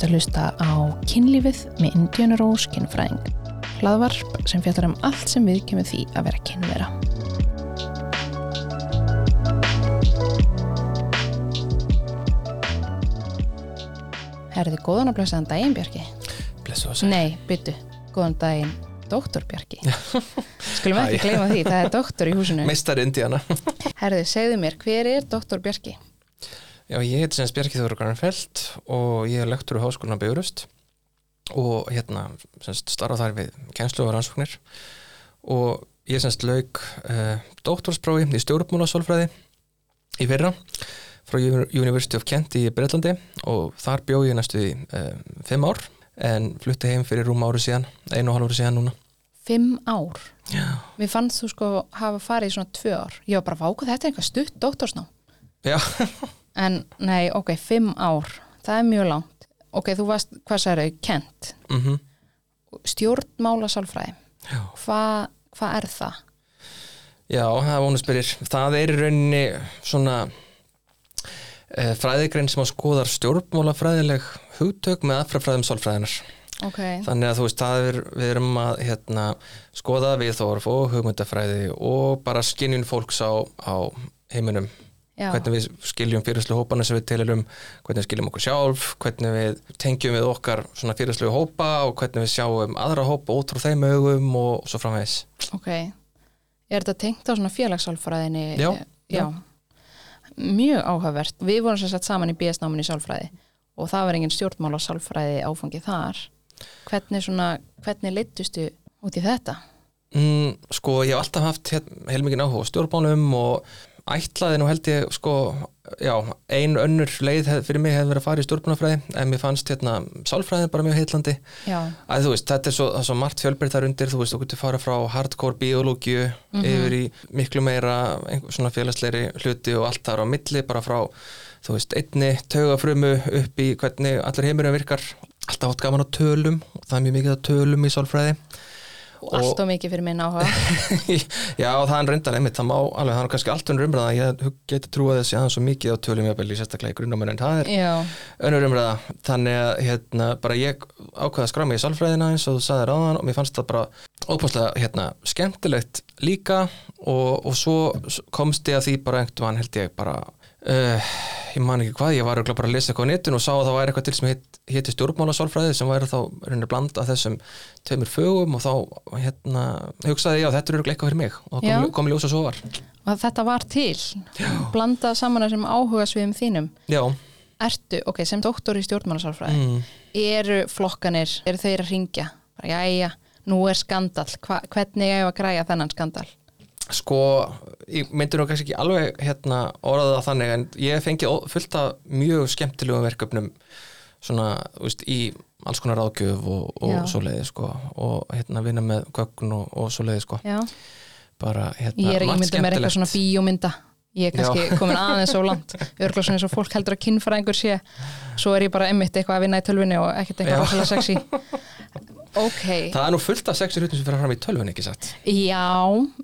Ert að hlusta á kynlífið með Indiana Rose kynfræðing. Hlaðvarp sem fjallar um allt sem við kemur því að vera kynvera. Herði, góðan og blessaðan daginn, Bjarki. Blessu og sæl. Nei, byttu, góðan daginn, doktor Bjarki. Skulum ekki gleyma því, það er doktor í húsinu. Meistar Indiana. Herði, segðu mér, hver er doktor Bjarki? Já, ég heiti semst Bjarki Þóra Granfeld og ég er lektur á háskóluna Björust og hérna starfa þar við kennslu og rannsóknir og ég semst lauk uh, doktorsprófi í stjórnmúlasólfræði í fyrra frá Uni- University of Kent í Breitlandi og þar bjó ég næstu í uh, fimm ár en flutti heim fyrir rúm ári síðan, einu og hálf ári síðan núna. Fimm ár. Já. Mér fannst þú sko hafa farið í svona tvö ár. Ég var bara vákuð, þetta er eitthvað stutt doktorsná. Já, En nei, ok, fimm ár. Það er mjög langt. Ok, þú varst, hvað sagði Kent. mhm. Stjórnmála sálfræði. Hvað hva er það? Já, það er vonu spyrir. Það er í rauninni svona e, fræðigrein sem að skoðar stjórnmálafræðileg hugtök með aðfrafræðum sálfræðinar. Ok, Þannig að þú veist, það er, við erum að hérna, skoða viðþorf og hugmyndafræði og bara skinnjun fólks á, á heiminum. Já. Hvernig við skiljum fyrirslu hópana sem við telum, hvernig við skiljum okkur sjálf, hvernig við tengjum við okkar svona fyrirslu hópa og hvernig við sjáum aðra hópa út frá þeim augum og svo framvegis. Ok. Er þetta tengt á svona félagssálfræðinni? Já, já. Mjög áhugavert. Við vorum sem sagt saman í BS-náminni sálfræði og það var engin stjórnmála sálfræði áfangið þar. Hvernig svona, hvernig leittustu út í þetta? Mm, sko, ég hef alltaf haft heilmikið áhuga á stjórnbánum og ætlaði nú held ég, sko, já, ein önnur leið hef, fyrir mig hefði verið að fara í stjórnbánafræði en mér fannst hérna sálfræðin bara mjög heitlandi. Að þú veist, þetta er svo, svo margt fjölbreytt þar undir, þú veist, þú getur fara frá hardcore biológiu yfir í miklu meira svona félagsleiri hluti og allt þar á milli, bara frá, þú veist, einni taugafrumu upp í hvernig allir heimurinn virkar. Alltaf átt gaman á tölum og það er mjög mikið á tölum í sálfræði. Og allt og mikið fyrir minn áhuga. Já, það er reyndar einmitt, það má alveg, það er kannski allt önnur umræða, ég geti trúið þessi aðeins svo mikið á tölum jafnvel í sérstaklega í grunnáminn en það er Já, önnur umræða, þannig að hérna, bara ég ákvaða að skrá mig í sálfræðina eins og þú sagði ráðan og mér fannst það bara ópáslega hérna, skemmtilegt líka og, og svo komst ég að því bara einhvern veginn held ég bara uh, ég man ekki hvað, ég var bara að lesa eitthvað á netinu og sá að það væri eitthvað til sem heit, héti stjórnmála sálfræði sem væri þá reynir bland af þessum tveimur fögum og þá hérna, hugsaði ég að þetta er örugglega eitthvað fyrir mig og Já. það kom, kom ljósa svo var og þetta var til. Blandað saman þessum áhuga sviðum þínum. Já, Ertu, ok, sem doktor í stjórnmálasálfræði, mm. eru flokkanir, eru þeir að ringja? Bara, jæja, nú er skandal. Hva, hvernig ég að græja þennan skandal? Sko, ég myndi nú kannski ekki alveg hérna orðað það þannig en ég fengi fullt af mjög skemmtilegum verkefnum svona, þú veist, í alls konar ráðgjöf og, Já. og svoleiði sko og hérna vinna með gögn og, og svoleiði sko Já, bara hérna ég ímyndið mér eitthvað svona bíómynda. Ég er kannski komin aðeins svo langt. Örgulega svona eins og fólk heldur að kynfræðingur sé. Svo er ég bara einmitt eitthvað að vinna í tölvunni og ekkert eitthvað Já. rosalega sexy. Ok, Það er nú fullt af sexi hlutum sem fyrir fram í tölvun ekki satt? Já,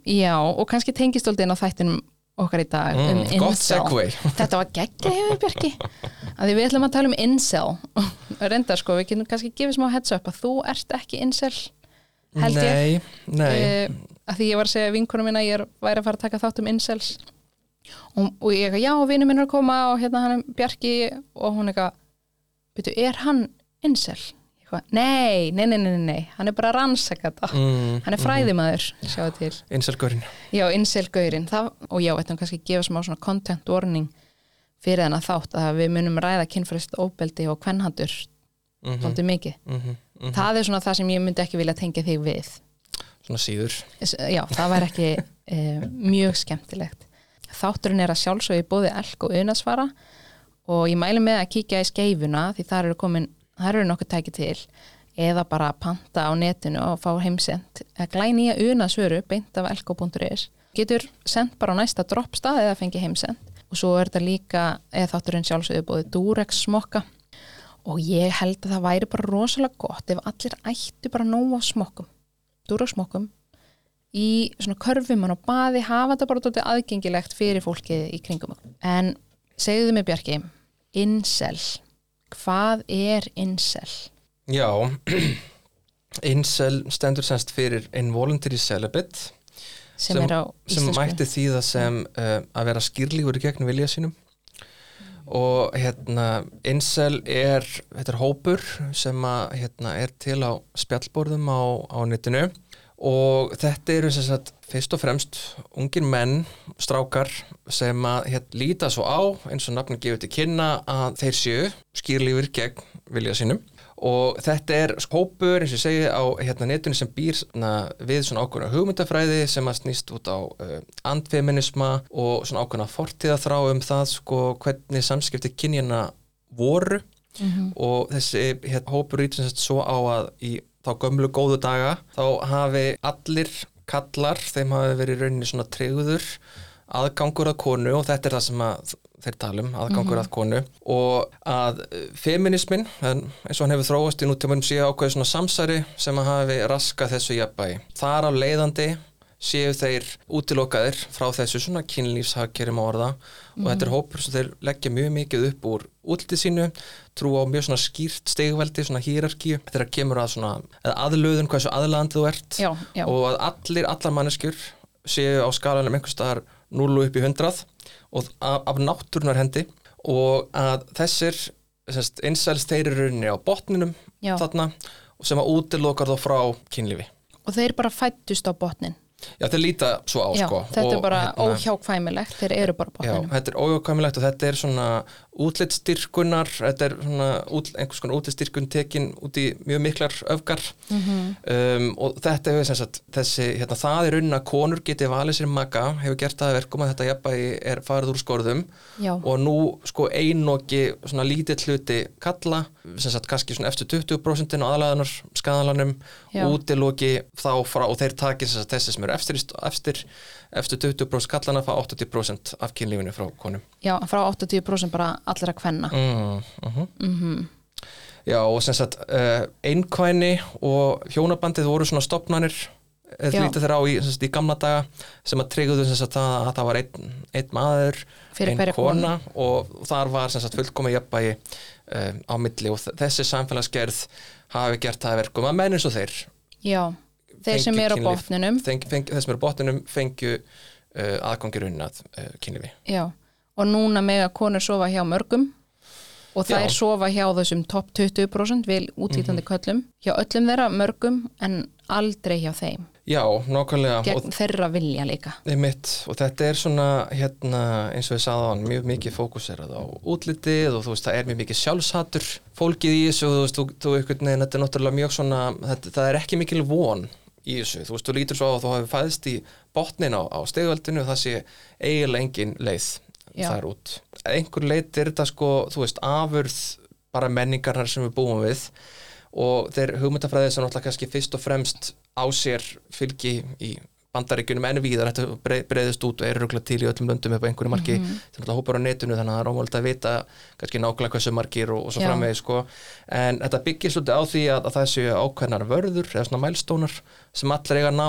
já, og kannski tengistóldin á þættinum okkar í dag um mm, Gott incel. segway. Þetta var geggjað hefur Björki að við ætlum að tala um incel. Reynda sko, við getum kannski gefið smá heads up að þú ert ekki incel held ég. Nei, nei. Uh, að því ég var að segja vinkunum minna ég er, væri að fara að taka þátt um incels. Og, og ég eitthvað, já, vinnu minn er að koma og hérna hann er Bjarki og hún eitthvað, veitu, er hann incel? Nei, nei, nei, nei, nei, hann er bara að rannsaka þetta. Mm, hann er fræðimaður, sjáu til. Inselgurinn Já, incel-gaurinn, það, og já, þetta kannski gefa smá svona content warning fyrir þennan þátt að við munum ræða kynfrist óbeldi og kvennhandur mm svolítið mikið. -hmm, Það er svona það sem ég myndi ekki vilja tengja þig við. Svona síður. Já, það var ekki e, mjög skemmtilegt. Þátturinn er að sjálfsögja bóði elk og unasvara og ég mæli með að kíkja í skeifuna því þar eru komin, þar eru nokkuð tæki til eða bara panta á netinu og fá heimsend. Að glæni að unasvöru beint af elko.is getur sendt bara á næsta droppstað eða fengi heimsend. Og svo er þetta líka eða þátturinn sjálfsögðu bóði Durex smokka. Og ég held að það væri bara rosalega gott ef allir ættu bara nóg á smokkum. Durex smokkum. Í svona körfumann og baði hafa þetta bara dótið aðgengilegt fyrir fólkið í kringum. En segðu mig Bjarki, incel, Hvað er incel? Já, incel stendur semst fyrir involuntary celibate Sem, sem íslensku? mætti þýða sem uh, að vera skýrlífur í gegn vilja sínum og hérna incel er, þetta er hópur sem að hérna, er til á spjallborðum á, á netinu og þetta eru sem sagt fyrst og fremst ungir menn, strákar sem að hérna, líta svo á eins og nafnum gefur til kynna að þeir séu skýrlífur gegn vilja sínum og þetta er hópur eins og ég segi á hérna, netinu sem býr svona, við svona ákveðna hugmyndafræði sem að snýst út á uh, andfeminisma og svona ákveðna fortíðaþrá um það sko hvernig samskipti kynjana voru Mhm. og þessi hérna, hópur ítur sem sagt svo á að í þá gömlu góðu daga þá hafi allir kallar þeim hafi verið rauninni svona treyður aðgangur að konu og þetta er það sem að þeir talum, aðgangur að konu og að eh, feminismin eins og hann hefur þróast í nútímanum sé ákveði svona samsæri sem að hafi raska þessu jafnbæi. Þar af leiðandi séu þeir útilokaðir frá þessu svona kynlífshagkerum á orða og þetta er hópur sem þeir leggja mjög mikið upp úr útlitið sínu, trú á mjög svona skýrt stegveldi, svona hýrarkíu þegar kemur að svona, eða aðlöðun hversu aðlaðandi þú ert Já, já, og að allir, allar manneskjur séu á skalanum einhvers staðar 0 upp í 100 og af, af náttúrunar hendi og að þessir incels þeir eru rauninni á botninum já. þarna sem að útilokar þá frá kynlífi. Og þeir bara fættust á botnin. Já, þeir líta svo á Já, sko. þetta og, er bara hérna, óhjákvæmilegt, þeir eru bara á Já, þetta er ójákvæmilegt og þetta er svona útlitstyrkunar, þetta er svona út, einhvers konar útlitstyrkun tekin út í mjög miklar öfgar Mhm. um, og þetta hefur sem sagt þessi, hérna, það er unna konur geti valið sér maka, hefur gert það að verkum að þetta jafnbæði er farið úr skorðum Já, og nú sko einoki svona lítill hluti kalla sem sagt kannski svona eftir 20% á aðlæðanar skadalanum Já. útiloki þá frá og þeir taki sem eru efstir, efstir eftir 20% kallana fá 80% af kynlífinu frá konum. Já, frá 80% bara allir að kvenna. mm, uh Mm Já og sem sagt uh, einkvæni og hjónabandið voru svona stopnanir eða Já. lítið þeirra á í, sagt, í gamla daga sem að treyguðu að það var einn, einn maður Fyrir ein hverja kona og þar var sagt fullkomi jafnbægi um, á milli og þessi samfélagsgerð hafi gert það að verkum að menn eins og þeir Já, þeir sem eru á botninum. þeir sem eru á botninum fengju uh, aðgangir unnað uh, kynlifi Já, og núna mega konur sofa hjá mörgum og þær sofa hjá þessum topp 20% vil útlítandi Mhm. köllum hjá öllum þeirra mörgum en aldrei hjá þeim. Já, nákvæmlega gegn þeirra vilja líka. Einmitt, og þetta er svona hérna, eins og ég sagði á hann, mjög mikið fókuserað á útlitið og þú veist, það er mjög mikið sjálfshatur fólkið í þessu og þú veist, þú, þú veginn, þetta er náttúrulega mjög svona þetta, það er ekki mikil von í þessu þú veist, þú lítur svo á að þú hafi fæðist í botnin á, á stegveldinu og það sé eiginlega engin leið Já. þar út einhver leit er þetta sko, þú veist, afurð bara menningarnar sem við búum við og þeir hugmyndafræðið sem náttúrulega kannski fyrst og fremst á sér fylgi í bandaríkjunum en víðar þetta breið- breiðist út og er rúglega til í öllum löndum á einhverju marki, mm. -hmm. þetta hópar á netinu þannig að það er ómöld að vita kannski nákvæmlega hversu margir og, og svo framvegi sko. en þetta byggir svolítið á því að, að það séu ákveðnar vörður eða svona mælstónar sem allir eiga að ná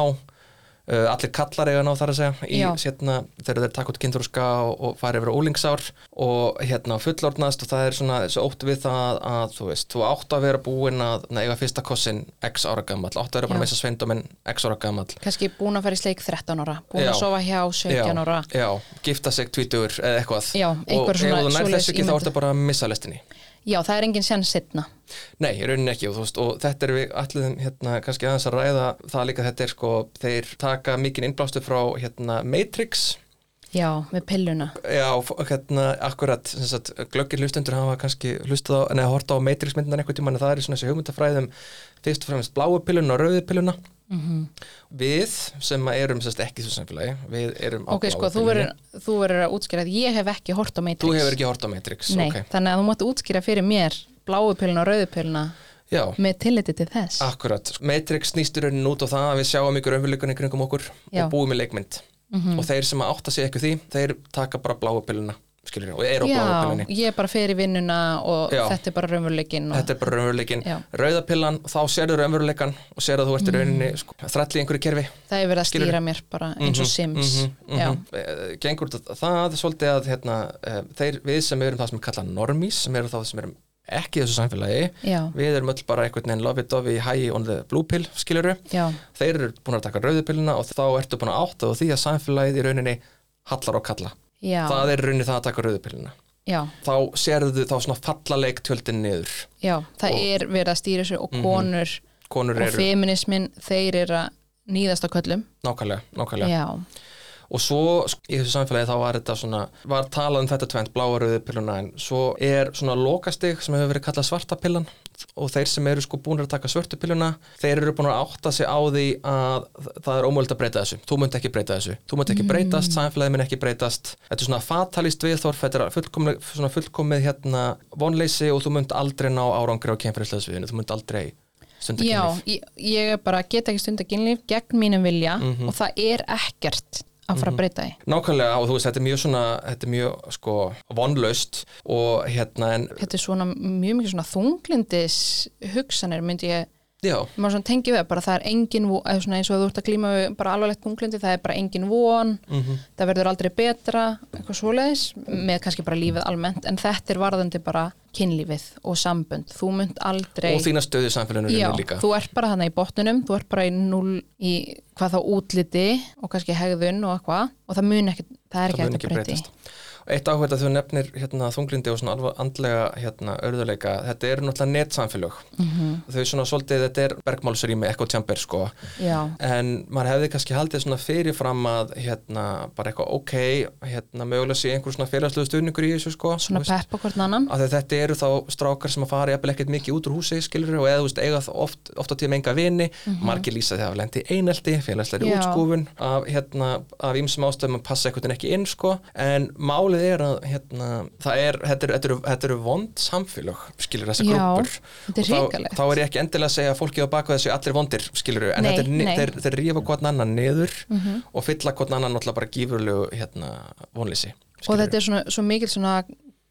Uh, allir kallar eiga ná þar að segja í hérna, þegar þeir taka út kynþróska og, og fara yfir á úlingsár og hérna fullorðnast og það er svona þessu ótt við það að þú veist, þú átt að vera búinn að na, eiga fyrsta kossin x ára gammal, átt að vera bara með þess að sveindum en x ára gammal kannski búin að fara í sleik 13 ára búin Já. að sofa hjá 17 ára. já, já, gifta sig tvítugur eða eitthvað. Já, og ef þú nær svoleiðis þess ekki þá ertu bara að missa lestinni já, það er engin sen setna Nei, í rauninni ekki og, veist, og þetta er við allir hérna, kannski aðeins að ræða það líka þetta er sko, þeir taka mikinn innblástu frá hérna, Matrix. Já, með pilluna. Já, hérna, akkurat sagt, glöggir hlustendur hafa kannski hlustað á, neða horta á Matrix myndan eitthvað tíma en það er svona þessi hugmyndafræðum fyrst og fremst bláu pilluna og rauðu pilluna mm við sem erum sérst ekki svo samfélagi við erum ok, sko, þú verður, að útskýra að ég hef ekki hort á Matrix. Þú hefur ekki hort á Matrix Nei, ok. þannig að þú mátt útskýra fyrir mér bláu pilluna og rauðu pilluna Já, með tilliti til þess. Akkurat. Matrix snýst í rauninni út á það að við sjáum ykkur raunveruleikunni kringum okkur Já. og búum í leikmynd. Mhm. og þeir sem átta sig ekki því þeir taka bara bláu pilluna skilur, og bláu Já, pillunni. ég er bara fyrir vinnuna og Já. þetta er bara raunveruleikin og... Þetta er bara raunveruleikin. Rauðapillan, þá sérðu raunveruleikan og sérðu að þú ert í rauninni sko, þræll í einhverju kerfi. Það er verið að Skilurðu? stýra mér bara eins og Sims. Já, -hmm. Gengur út á það svolítið að hérna, uh, þeir, við sem erum það sem er kallað normís sem eru þá sem erum ekki þessu samfélagi já, við erum öll bara einhvern veginn it of í high on the blue pill skiluru þeir eru búin að taka rauðupillina og þá ertu búin að átta á því að samfélagið í rauninni hallar á kalla já, það er í rauninni það að taka rauðupillina já, þá sérðu þá svona fallaleik tjöldin niður. Já, það Og- er verið að stýra þessu og konur konur og eru feminismin, þeir eru að nýðast á köllum. nákvæmlega, nákvæmlega. Já, og svo sk- í þessu samfélagi þá var þetta svona var talað um þetta tvent, bláa rauðupilluna en svo er svona lokastig sem hefur verið kallað svartapillan og þeir sem eru sko búin að taka svörtupilluna þeir eru búin að átta sig á því að það er ómöld að breyta þessu. Þú munt ekki breyta þessu, þú munt ekki breytast samfélagið mun ekki breytast, þetta er svona fatalist viðþorf, þetta er svona fullkomið hérna vonleysi og þú munt aldrei ná árangri á kemfyrirsleðsviðinu, þú munt aldrei stunda já kynlíf. ég, ég er bara get ekki stunda kynlíf gegn mínum vilja Mhm. og það er ekkert að fara að breyta því. Nákvæmlega og þú veist, þetta er mjög svona þetta er mjög sko vonlaust og hérna en Þetta er svona mjög mikið svona þunglindis hugsanir myndi ég maður svona tengi við bara það er engin von, eins og þú ert að glíma við bara alvarlegt þunglindi það er bara engin von mhm, það verður aldrei betra, eitthvað svoleiðis með kannski bara lífið almennt en þetta er varðandi bara kynlífið og sambönd, þú munt aldrei og þína stöðu samfélaginu Já, þú ert bara þannig í botnunum þú ert bara í null í hvað þá útliti og kannski hegðun og eitthvað og það mun ekki, það er ekki mun hægt að breyti Eitt áhuga að þú nefnir hérna, þunglindi og svona andlega hérna, örðuleika, þetta eru náttúrulega netsamfélög. Mhm. þau svona svolítið, þetta er bergmálsrými, ekko tjamber sko. Já, en maður hefði kannski haldið svona fyrirfram að hérna, bara eitthvað ok hérna, mögulega sé einhver svona félagslegu stuðningur í þessu sko svona veist. peppa hvort annan. Að þetta eru þá strákar sem að fara jafnvel ekkert mikið út úr húsi skilur og eða veist, eiga þá oft, oft á tíma enga vini. Margir lýsa því að hafa lendi einelti félagslegri útskúfun af, hérna, af ekki málið er að hérna, það er, þetta eru, eru, eru vond samfélög skilur þessar grúpur Og þá, þá er ég ekki endilega að segja að fólki á baku þessu allir vondir skilur en Nei, er, þeir, þeir rífa hvern annan niður Mhm. og fylla hvern annan náttúrulega bara gífurlegu hérna, vonlýsi og þetta er svona, svo mikil svona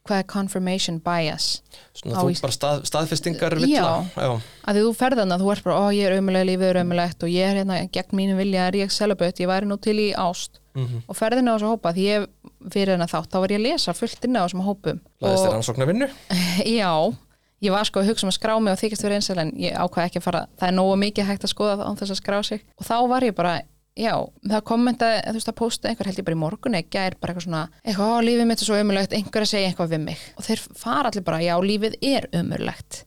hvað er confirmation bias Svona þú bara stað, staðfestingar Já. villa Já. að því þú ferðan að þú ert bara, ó ég er umulega lífið er umulegt og ég er hérna gegn mínu vilja er ég celibate, ég væri nú til í ást Mhm. og ferðin á þessu hópa því ég fyrir hennar þátt, þá var ég að lesa fullt inn á þessum hópum Laðist þér og rannsóknar vinnu? já, ég var sko að hugsa um að skrá mig og þykist verið einsæl en ég ákvað ekki að fara það er nógu mikið hægt að skoða án þess að skrá sig. Og þá var ég bara, já, það kommenta þú veist að posta einhver held ég bara í morgun eða gær bara eitthvað svona, eitthvað, lífið mitt er svo umulegt einhver að segja eitthvað við mig. Og þeir fara allir bara, já, lífið er umulegt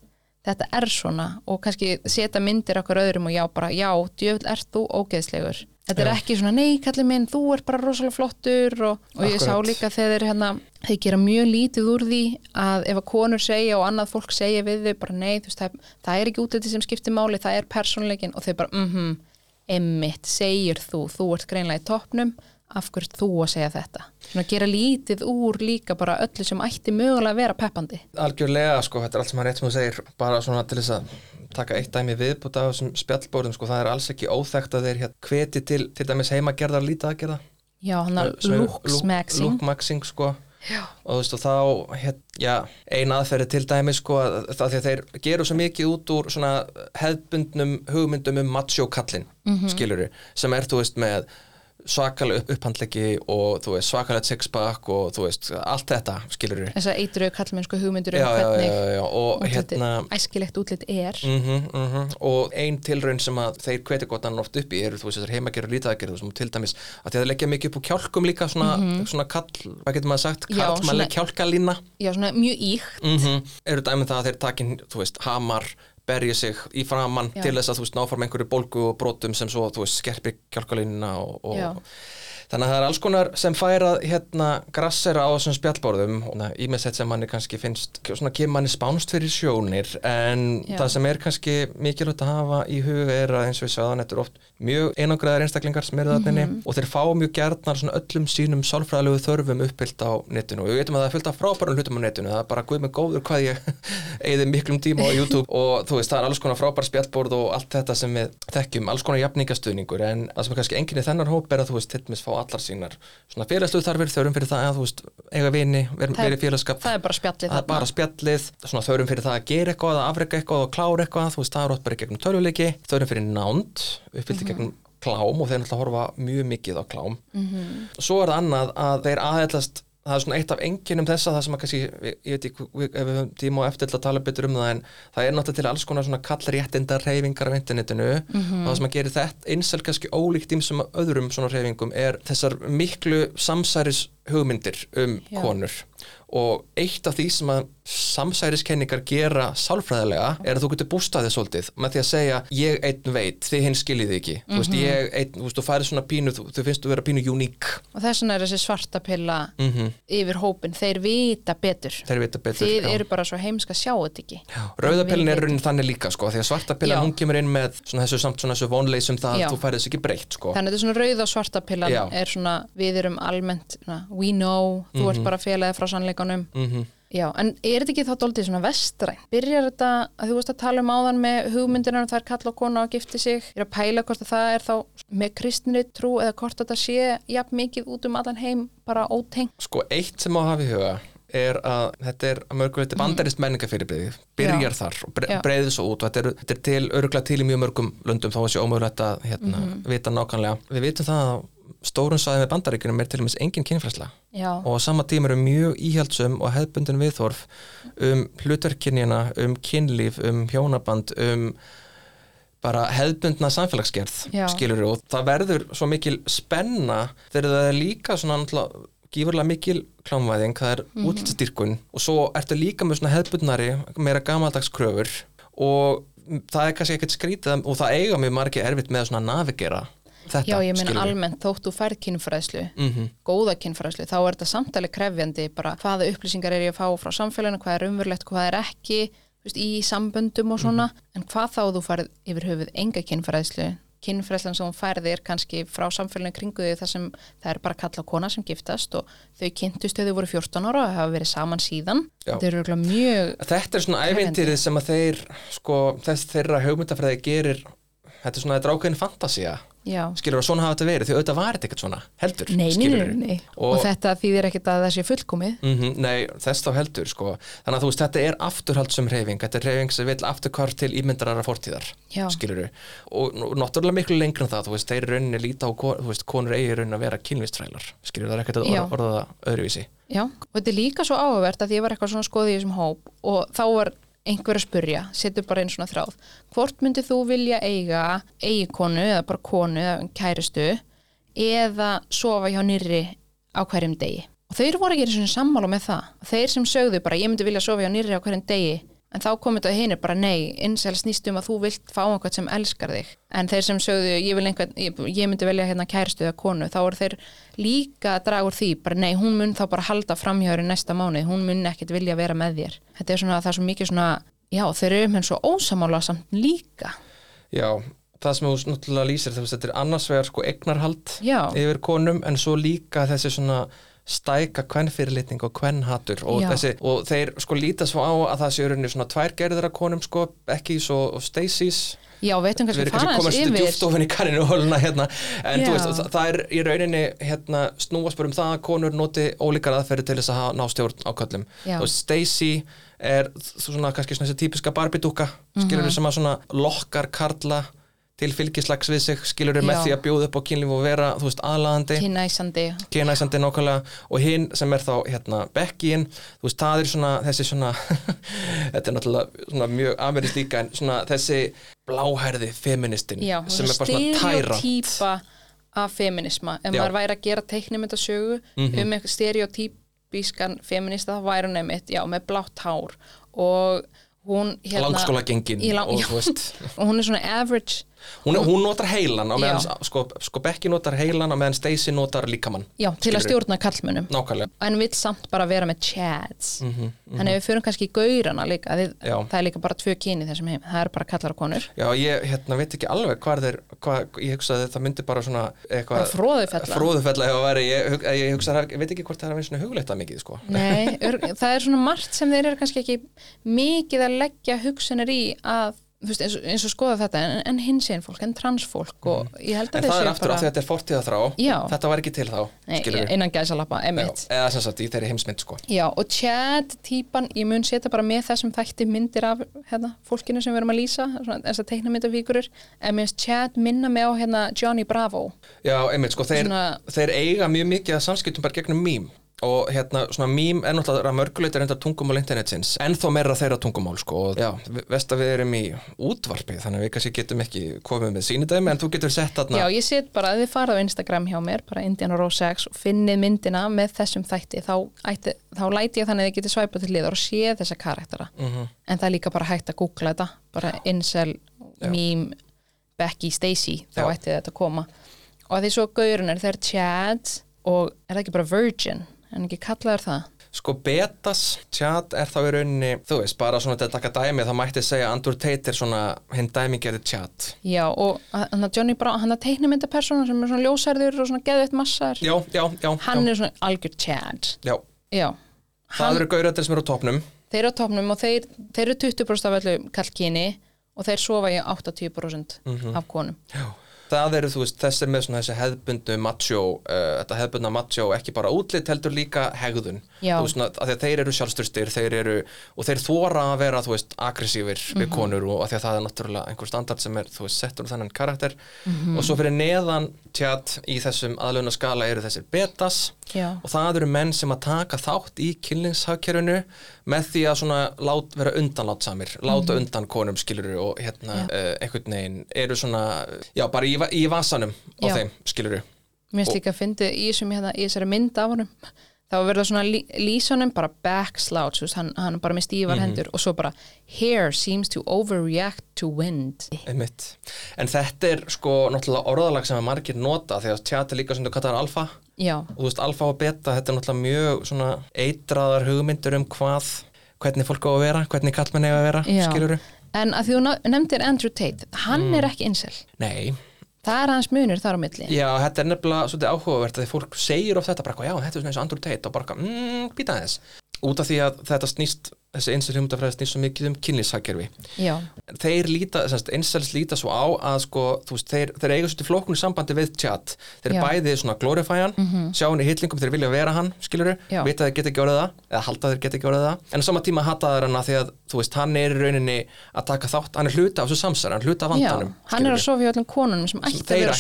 þetta er svona. Og kannski setja myndir okkur öðrum og já, bara, já, djöfull ert þú ógeðslegur þetta er ekki svona, nei, kallið minn, þú ert bara rosalega flottur. Og, og ég sá líka þegar hérna, þeir gera mjög lítið úr því að ef að konur segja og annað fólk segja við þau bara nei, veist, það, það er ekki útliti sem skiptir máli, það er persónleikin og þau bara, mhm, emmitt, segir þú, þú ert greinlega í toppnum af hverju ert þú að segja þetta? Svona gera lítið úr líka bara öllu sem ætti mögulega að vera peppandi. Algjörlega, sko, þetta er allt sem að rétt sem þú segir bara svona til þess að taka eitt dæmi viðbúta af þessum spjallbórðum, sko, það er alls ekki óþekkt að þeir hér hveti til, til dæmis heimagerðar lítaðgerða já, hann er sem er looksmaxing lookmaxing, sko. Og þú veist og þá hér, já, ein aðferði til dæmi sko að það því að þeir geru svo mikið út úr svona hefðbundnum hugmyndum um macho kallinn mm skiluru sem er þú veist með svakalega upp, upphandleggi og þú veist svakalega sixpack og þú veist allt þetta skiluru þess að eitru kallmennsku hugmyndur um já, hvernig já, já, og hérna æskilegt útlit er. Mm -hmm, og ein tilraun sem að þeir hveti gott annan oft upp í eru þú veist þessar heimagerur lítaðgerðu sem til dæmis að þeir leggja mikið upp á kjálkum líka svona, svona kall, hvað getur maður sagt? Mhm. Svona- kjálkalína. Já, svona mjög íkt. Mm eru dæmið það að þeir takin þú veist, hamar, berja sig í framann Já. til þess að þú veist náfram einhverju bólgu og brotum sem svo þú veist skerpi kjálkalínuna og, og þannig að það er alls konar sem færa hérna grassera á þessum spjallborðum ímessett sem manni kannski finnst svona kemur manni spánst fyrir sjónir en Já. það sem er kannski mikilvægt að hafa í huga er að eins og við sagðan þetta er oft mjög einangraðar einstaklingar sem eru þarna mm og þeir fá mjög gerðnar svona öllum sínum sálfræðilegu þörfum uppfyllt á netinu. Og við veitum að það er fullt af frábærum hlutum á netinu. Það er bara guð með góður hvað ég eigði miklum tíma á YouTube. Og þú veist það er alls konar frábær spjallborð og allt þetta sem við þekkjum, alls konar jafningastuðningur. En það sem er kannski enginni þennar hóp er að þú veist til dæmis fá allar sínar svona félagslu þarfir þörfum fyrir það að þú veist eiga vini, ver, Það er- verið félagskap. það er bara spjallið er bara spjallið, svona þörfum fyrir það að gera eitthvað, að afreka eitthvað og klára eitthvað. Þú veist, það er ótt bara í gegnum töluleiki þörfum fyrir nánd, uppfyllt gegnum klám og þeir náttúrulega horfa mjög mikið á klám Mhm. svo er það annað að þeir aðeðlast það er svona eitt af enginum þessa það sem að kannski, ég, veit ekki ef við tíma og eftir að tala betur um það en það er náttúrulega til alls konar svona kallréttinda reyfingar af internetinu Mhm. og það sem að gera þetta einsel kannski ólíkt ímsum öðrum svona reyfingum er þessar miklu samsæris hugmyndir um Já. konur og eitt af því sem að samsæriskenningar gera sálfræðilega er að þú getur bústaðið svolítið með því að segja ég einn veit, þið hinn skiljið ekki þú veist, Mhm. ég einn, þú veist, þú færið svona pínu þú, þú finnst þú vera pínu uník og þess vegna er þessi svarta pilla mm yfir hópin, þeir vita betur þeir vita betur þið já. eru bara svo heimsk að sjá þetta ekki Rauðapillin er raunin þannig líka sko, því að svartapillan Já. hún kemur inn með svona þessu samt svona þessu vonleysum það Já. þú færið þess ekki breytt sko. þannig að þetta og Já. mm Já, en er þetta ekki þá dóltið svona vestræn? Byrjar þetta að þú veist að tala um áðan með hugmyndinar um það er kalla og kona og gifti sig? Er að pæla hvort að það er þá með kristinri trú eða hvort þetta sé jafn mikið út um allan heim bara ótengt. Sko eitt sem má hafa í huga er að þetta er að mörguleiti bandarist menningafyrirbyrði byrjar þar og bre. Já. breyðir svo út og þetta er, þetta er til örgulega til í mjög mörgum löndum þá er sér ómögulegt að hérna, Mhm. vita nákvæmlega við vitum það að stórun sæði með bandaríkunum er til dæmis engin kynfræsla Já, og á sama tíma eru mjög íhjaldsum og hefbundin viðþorf um hlutverkinjana, um kynlíf, um hjónaband, um bara hefbundna samfélagsgerð Já. skilur og það verður svo mikil spenna þegar það er líka svona náttúrulega gífurlega mikil klámvæðing, það er mm -hmm. og svo ertu líka með svona hefbundnari meira gamaldags kröfur. Og það er kannski ekkert skrítið og það eiga mjög margir erfitt með að svona navigera þetta, já ég meina almennt þótt þú færð kynfræðslu, Mhm. góða kynfræðslu, þá er þetta samtali krefjandi bara hvaða upplýsingar er ég að fá frá samfélaginu, hvað er umverlegt, hvað er ekki, veist, í samböndum og svona, en hvað þá þú færð yfir höfuð enga kynfræðslu, kynfræðslan sem þú færði er kannski frá samfélaginu kringu því þar sem það er bara kalla kona sem giftast og þau kynntust þegar þau voru 14 ára og hafa verið saman síðan. Já. Þetta er svona ævintýrið sem að þeir sko, þess þeirra hugmyndafræði gerir þetta er svona, er fantasía já. Skilur að svona hafa þetta verið, því auðvitað var þetta ekkert svona heldur, Nei, nei, nei. Og- Og, þetta þýðir ekkert að það sé fullkomið. Mhm, Nei, þess þá heldur sko. Þannig að þú veist, þetta er afturhaldsum reyfing þetta er reyfing sem vil afturkvart til ímyndarara fortíðar Já. skilur og nú- náttúrulega miklu lengra en það þú veist, þeir rauninni líta á, veist, konur eigi rauninni að vera kynvistrælar skilur það er ekkert að orða, orða það öðruvísi. Já, og þetta er líka svo áhugavert að því ég var eitthvað svona skoðið í þessum hóp og þá var einhver að spurja, setur bara einn svona þráð. Hvort myndið þú vilja eiga eigikonu eða bara konu eða kærustu eða sofa hjá nýrri á hverjum degi? Og þeir voru ekki einu sinni sammála með það. Þeir sem sögðu bara ég myndi vilja sofa hjá nýrri á hverjum degi en þá komið þetta hinir bara nei insel snýst um að þú vilt fá einhvern sem elskar þig. En þeir sem sögðu ég, einhvern, ég, ég myndi velja hérna kæristu eða konu þá eru þeir líka að draga úr því bara nei, hún mun þá bara halda framhjári næsta mánuð, hún mun ekkert vilja vera með þér. Þetta er svona, það er svo mikið svona já, þeir eru með svo ósamála samt líka. Já, það sem þú náttúrulega lýsir þetta er annars vegar sko egnarhald Já. yfir konum en svo líka þessi svona stæka kvennfyrirlitning og kvennhatur og, þessi, og þeir sko líta svo á að það sé rauninni svona tvær gerðir af konum sko, Beckys og, og Stacey's. Já, veitum við kannski erum fara kannski hans komast yfir. djúft ofin í karinu hóluna hérna en Já. þú veist, það, er í rauninni hérna, snúast bara um það að konur noti ólíkar aðferði til þess að ná stjórn á köllum Stacey er þú svona kannski svona þessi típiska barbidúka skilur Mhm. við sem að svona lokkar karla til fylgislags við sig skilur við með því að bjóða upp á kynlíf og vera þú veist, aðlaðandi. Kynæsandi kynæsandi og hinn sem er þá hérna Beckyin, þú veist, það er svona þessi svona, þetta er náttúrulega svona mjög amerísk líka en svona þessi bláhærði feministin Já, sem er bara svona tæra stereotýpa af feminisma ef Já. maður væri að gera teiknumyndasögu Mhm. um eitthvað stereotýpískan feminista þá væri hún einmitt, já, með blátt hár. Og hún hérna langskóla gengin og og hún er svona average hún, hún notar heilan á meðan, sko, sko Becky notar heilan á meðan Stacey notar líkamann já, til að Skilurðu? stjórna kallmönnum en vill samt bara vera með chads mm -hmm. þannig að við fyrir kannski í gaurana líka Já. það er líka bara tvö kyni þessum heim það er bara kallar og konur Já, ég hérna, veit ekki alveg hvað þeir, hvað, ég hugsaði að það myndi bara svona fróðufella fróðufella ef að veri, ég, ég hugsaði, ég veit ekki hvort það er að vera svona hugleita mikið, sko. Nei, það er svona margt sem þeir eru kannski ekki mikið að leggja hugsanir í að, veist, eins, og- eins og skoða þetta en, en hinsinn fólk, en transfólk og ég held Mhm. En að það er aftur af því að þetta er fortíða þrá, Já. þetta var ekki til þá, Nei, innan gæsalappa, emitt Eða sem sagt í þeirri heimsmynd, sko. Já, og Chad típan, ég mun setja bara með þessum þætti myndir af hérna, fólkinu sem við erum að lýsa, svona, þess að teikna myndafíkurur, en mér finnst Chad minna mig á hérna Johnny Bravo. Já, einmitt, sko, þeir, Svona- þeir eiga mjög mikið að samskiptum bara gegnum mím, og hérna svona mím er náttúrulega mörguleitur enda tungumál internetsins. En þó meira þeirra tungumál sko. Og já, veist að við erum í útvarpi þannig að við kannski getum ekki komið með sínudæmi en þú getur sett þarna Já, ég set bara að þið farað á Instagram hjá mér bara Indiana Rose 6 og finnið myndina með þessum þætti, þá, ætti, þá læti ég þannig að þið getið svæpað til liðar og sé þessa karaktera, Mhm. en það er líka bara hægt að googla þetta, bara incel meme, Becky, Stacy þá Já. ætti þetta að koma. Og að því svo gaurinn er þeir Chad og er það ekki bara Virgin en ekki kallaður það Sko betas chat er þá í rauninni, þú veist, bara svona til að taka dæmi þá mætti segja Andrew Tate er svona hinn dæmigerði chat. Já, og hann að Johnny Brown, hann að teiknumyndapersona sem er svona ljósærður og svona geðveitt massar Já, já, já. hann já, er svona algjör Chad já. Já, Það eru gauröðir sem eru á topnum. þeir eru á topnum og þeir, þeir eru 20% af öllu kallkyni og þeir sofa í 80% af konum Já. Það eru, þú veist, þessi með svona þessi hefðbundu macho, uh, þetta hefðbundna macho ekki bara útlit heldur líka hegðun. Já. Þú veist, svona, að því að þeir eru sjálfstyrstir, þeir eru, og þeir þóra að vera, þú veist, aggressífir við konur og að því að það er náttúrulega einhver standard sem er, þú veist, settur um þennan karakter. Og svo fyrir neðan tjat í þessum aðlöfna skala eru þessir betas Já, og það eru menn sem að taka þátt í kynlingshagkerfinu með því að svona lát, vera undanlátsamir láta undan konum skiluru og hérna uh, einhvern veginn eru svona já bara í, va- í vasanum á Já. þeim skiluru mér finnst líka að fyndi í, hérna, í þessari mynd af honum. Þá verður svona lí, lýsunum bara backslouch, þú veist, hann, hann bara með stífar hendur og svo bara hair seems to overreact to wind. Einmitt. en þetta er sko náttúrulega orðalag sem að margir nota því að tjat er líka sem þú kallar alfa. Já, og þú veist alfa og beta þetta er náttúrulega mjög svona eitraðar hugmyndur um hvað hvernig fólk á að vera, hvernig kallmenn eiga að vera skiluru en að því þú nefndir Andrew Tate hann er ekki incel, nei, það er hans munur þar á milli. Já, þetta er nefnilega svolítið áhugavert að fólk segir of þetta bara, já, þetta er svona eins og Andrew Tate. Og bara, eitthvað, mm, býta þess út af því að þetta snýst þessi einsel hugmyndafræði snýst svo mikið um kynlýshagkerfi Já, þeir líta, semst, einsels líta svo á að sko, þú veist, þeir, þeir eiga svolítið flóknu sambandi við chat, þeir Já. bæði svona glorify hann, sjá hann í hillingum þeir vilja vera hann, skiluru, Já. vita að þeir geta ekki orðið það, eða halda að þeir geta ekki orðið það. En á sama tíma hata þeir hana því að þú veist, hann er í rauninni að taka þátt, hann er hluta af þessu samsæri, hann er hluta af já vandanum hann er að sofa í öllum konunum sem ætti að vera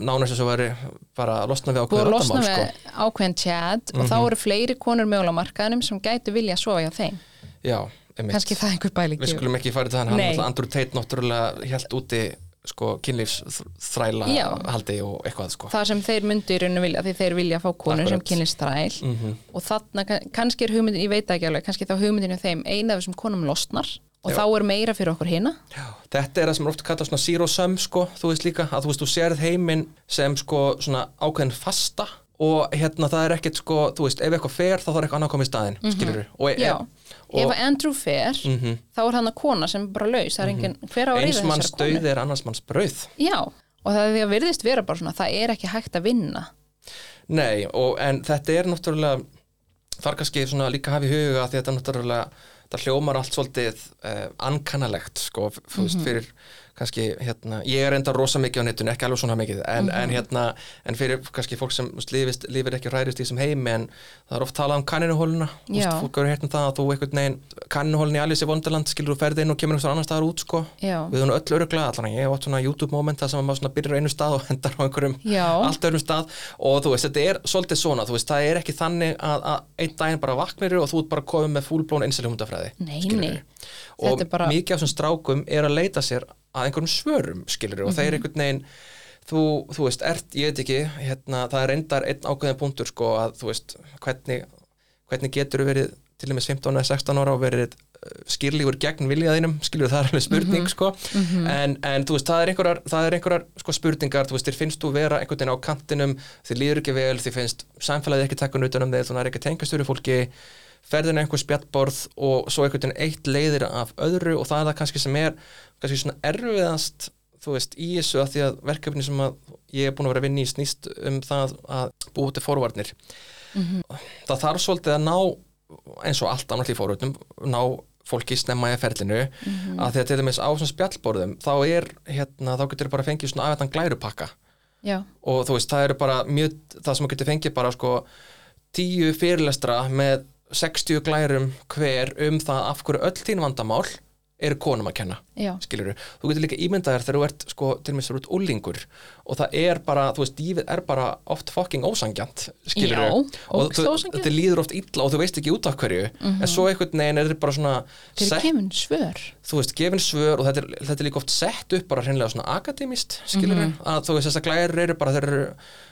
að það að það nánast þess að veri bara að losna við að vandamál við sko. ákveðin chat og þá eru fleiri konur mögulega markaðinum sem gætu vilja að sofa hjá þeim. Já, kannski það einhver bæling við skulum ekki fara til þann, hann Andrew Tate náttúrulega helt úti sko kynlífsþræla haldi og eitthvað sko. Það sem þeir myndu í rauninu vilja því þeir vilja fá konur sem kynlist þræl Mhm. og þarna kann- kannski er hugmyndin, ég veit ekki alveg kannski þá hugmyndin af þeim eina af þessum konum losnar og Já. þá er meira fyrir okkur Já, þetta er það sem er oft kallað svona zero sum sko, þú veist líka, að þú veist, þú sérð heiminn sem sko svona ákveðin fasta og hérna það er ekkert sko, þú veist, ef eitthvað fer þá þarf eitthvað annað að koma í staðinn, mm -hmm. Mhm. Já, og ef Andrew fer þá er hann að kona sem er bara laus það er engin, hver á að Mhm. manns þessari konu döið er annars manns brauð Já, og það er því að virðist vera bara svona það er ekki hægt að vinna Nei, og, en þetta er náttúrulega þar kannski svona líka hafa í huga því að þetta er náttúrulega það hljómar allt svolítið uh, ankannalegt sko, f- þú Mhm. veist, fyrir kannski, hérna, ég er enda rosa mikið á netinu, ekki alveg svona mikið en, Mhm. en hérna, en fyrir kannski fólk sem lifist, lifir ekki og hrærist í þessum heimi en það er oft talað um kanninuhóluna fólk hefur heyrt um það að þú einhvern veginn kanninuhólun í Alice í Wonderland skilur þú ferði inn og kemur einhvers annar staðar út sko Já. við höfum öll öruglega, allan ég hef átt svona YouTube moment það sem maður svona byrjar á einu stað og hendar á einhverjum Já. allt öðrum stað og þú veist, þetta er svolítið svona, þú veist, það er ekki þannig að, að einn daginn bara vaknir og þú ert bara komið með fullblón og að einhverjum svörum, skilur og Mhm. þeir einhvern veginn þú, þú veist, ert, ég veit ekki hérna, það er reyndar einn ákveðin punktur sko að þú veist, hvernig hvernig getur þú verið til dæmis 15 eða 16 ára og verið uh, skýrlígur gegn viljaðinum, skilur það er alveg spurning Mhm. sko, en, en þú veist það er einhverjar, það er einhverjar sko spurningar þú veist, þér finnst þú vera einhvern veginn á kantinum þér líður ekki vel, þér finnst samfélagið ekki takka utan um þig, þú er ekki fólki ferðin einhver spjallborð og svo einhvern veginn eitt leiðir af öðru og það er það kannski sem er kannski svona erfiðast þú veist, í þessu að því að verkefni sem að ég er búin að vera að vinna í snýst um það að búið til forvarnir. Það þarf svolítið að ná eins og allt annars í fórvörnum ná fólki snemma í ferlinu. Að því að til dæmis á svona spjallborðum þá er, hérna, þá getur bara fengið svona afhættan glærupakka. Já, og þú veist, það eru bara mjög, það sem getur fengið bara sko tíu fyrirlestra með 60 glærum hver um það af hverju öll þín vandamál eru konum að kenna Já, skilur þú getur líka ímyndaðar þegar þú ert sko, til og með þú ert úlingur og það er bara, þú veist, lífið er bara oft fucking ósangjant, skilur og þú- ósanngjarnt. þetta líður oft illa og þú veist ekki út af hverju en svo einhvern veginn er þetta bara svona eru sett, kemur svör. Þú veist, gefin svör og þetta er, þetta er líka oft sett upp bara hreinlega svona akademist, skilur að þú veist, þessar glærur eru bara, þeir eru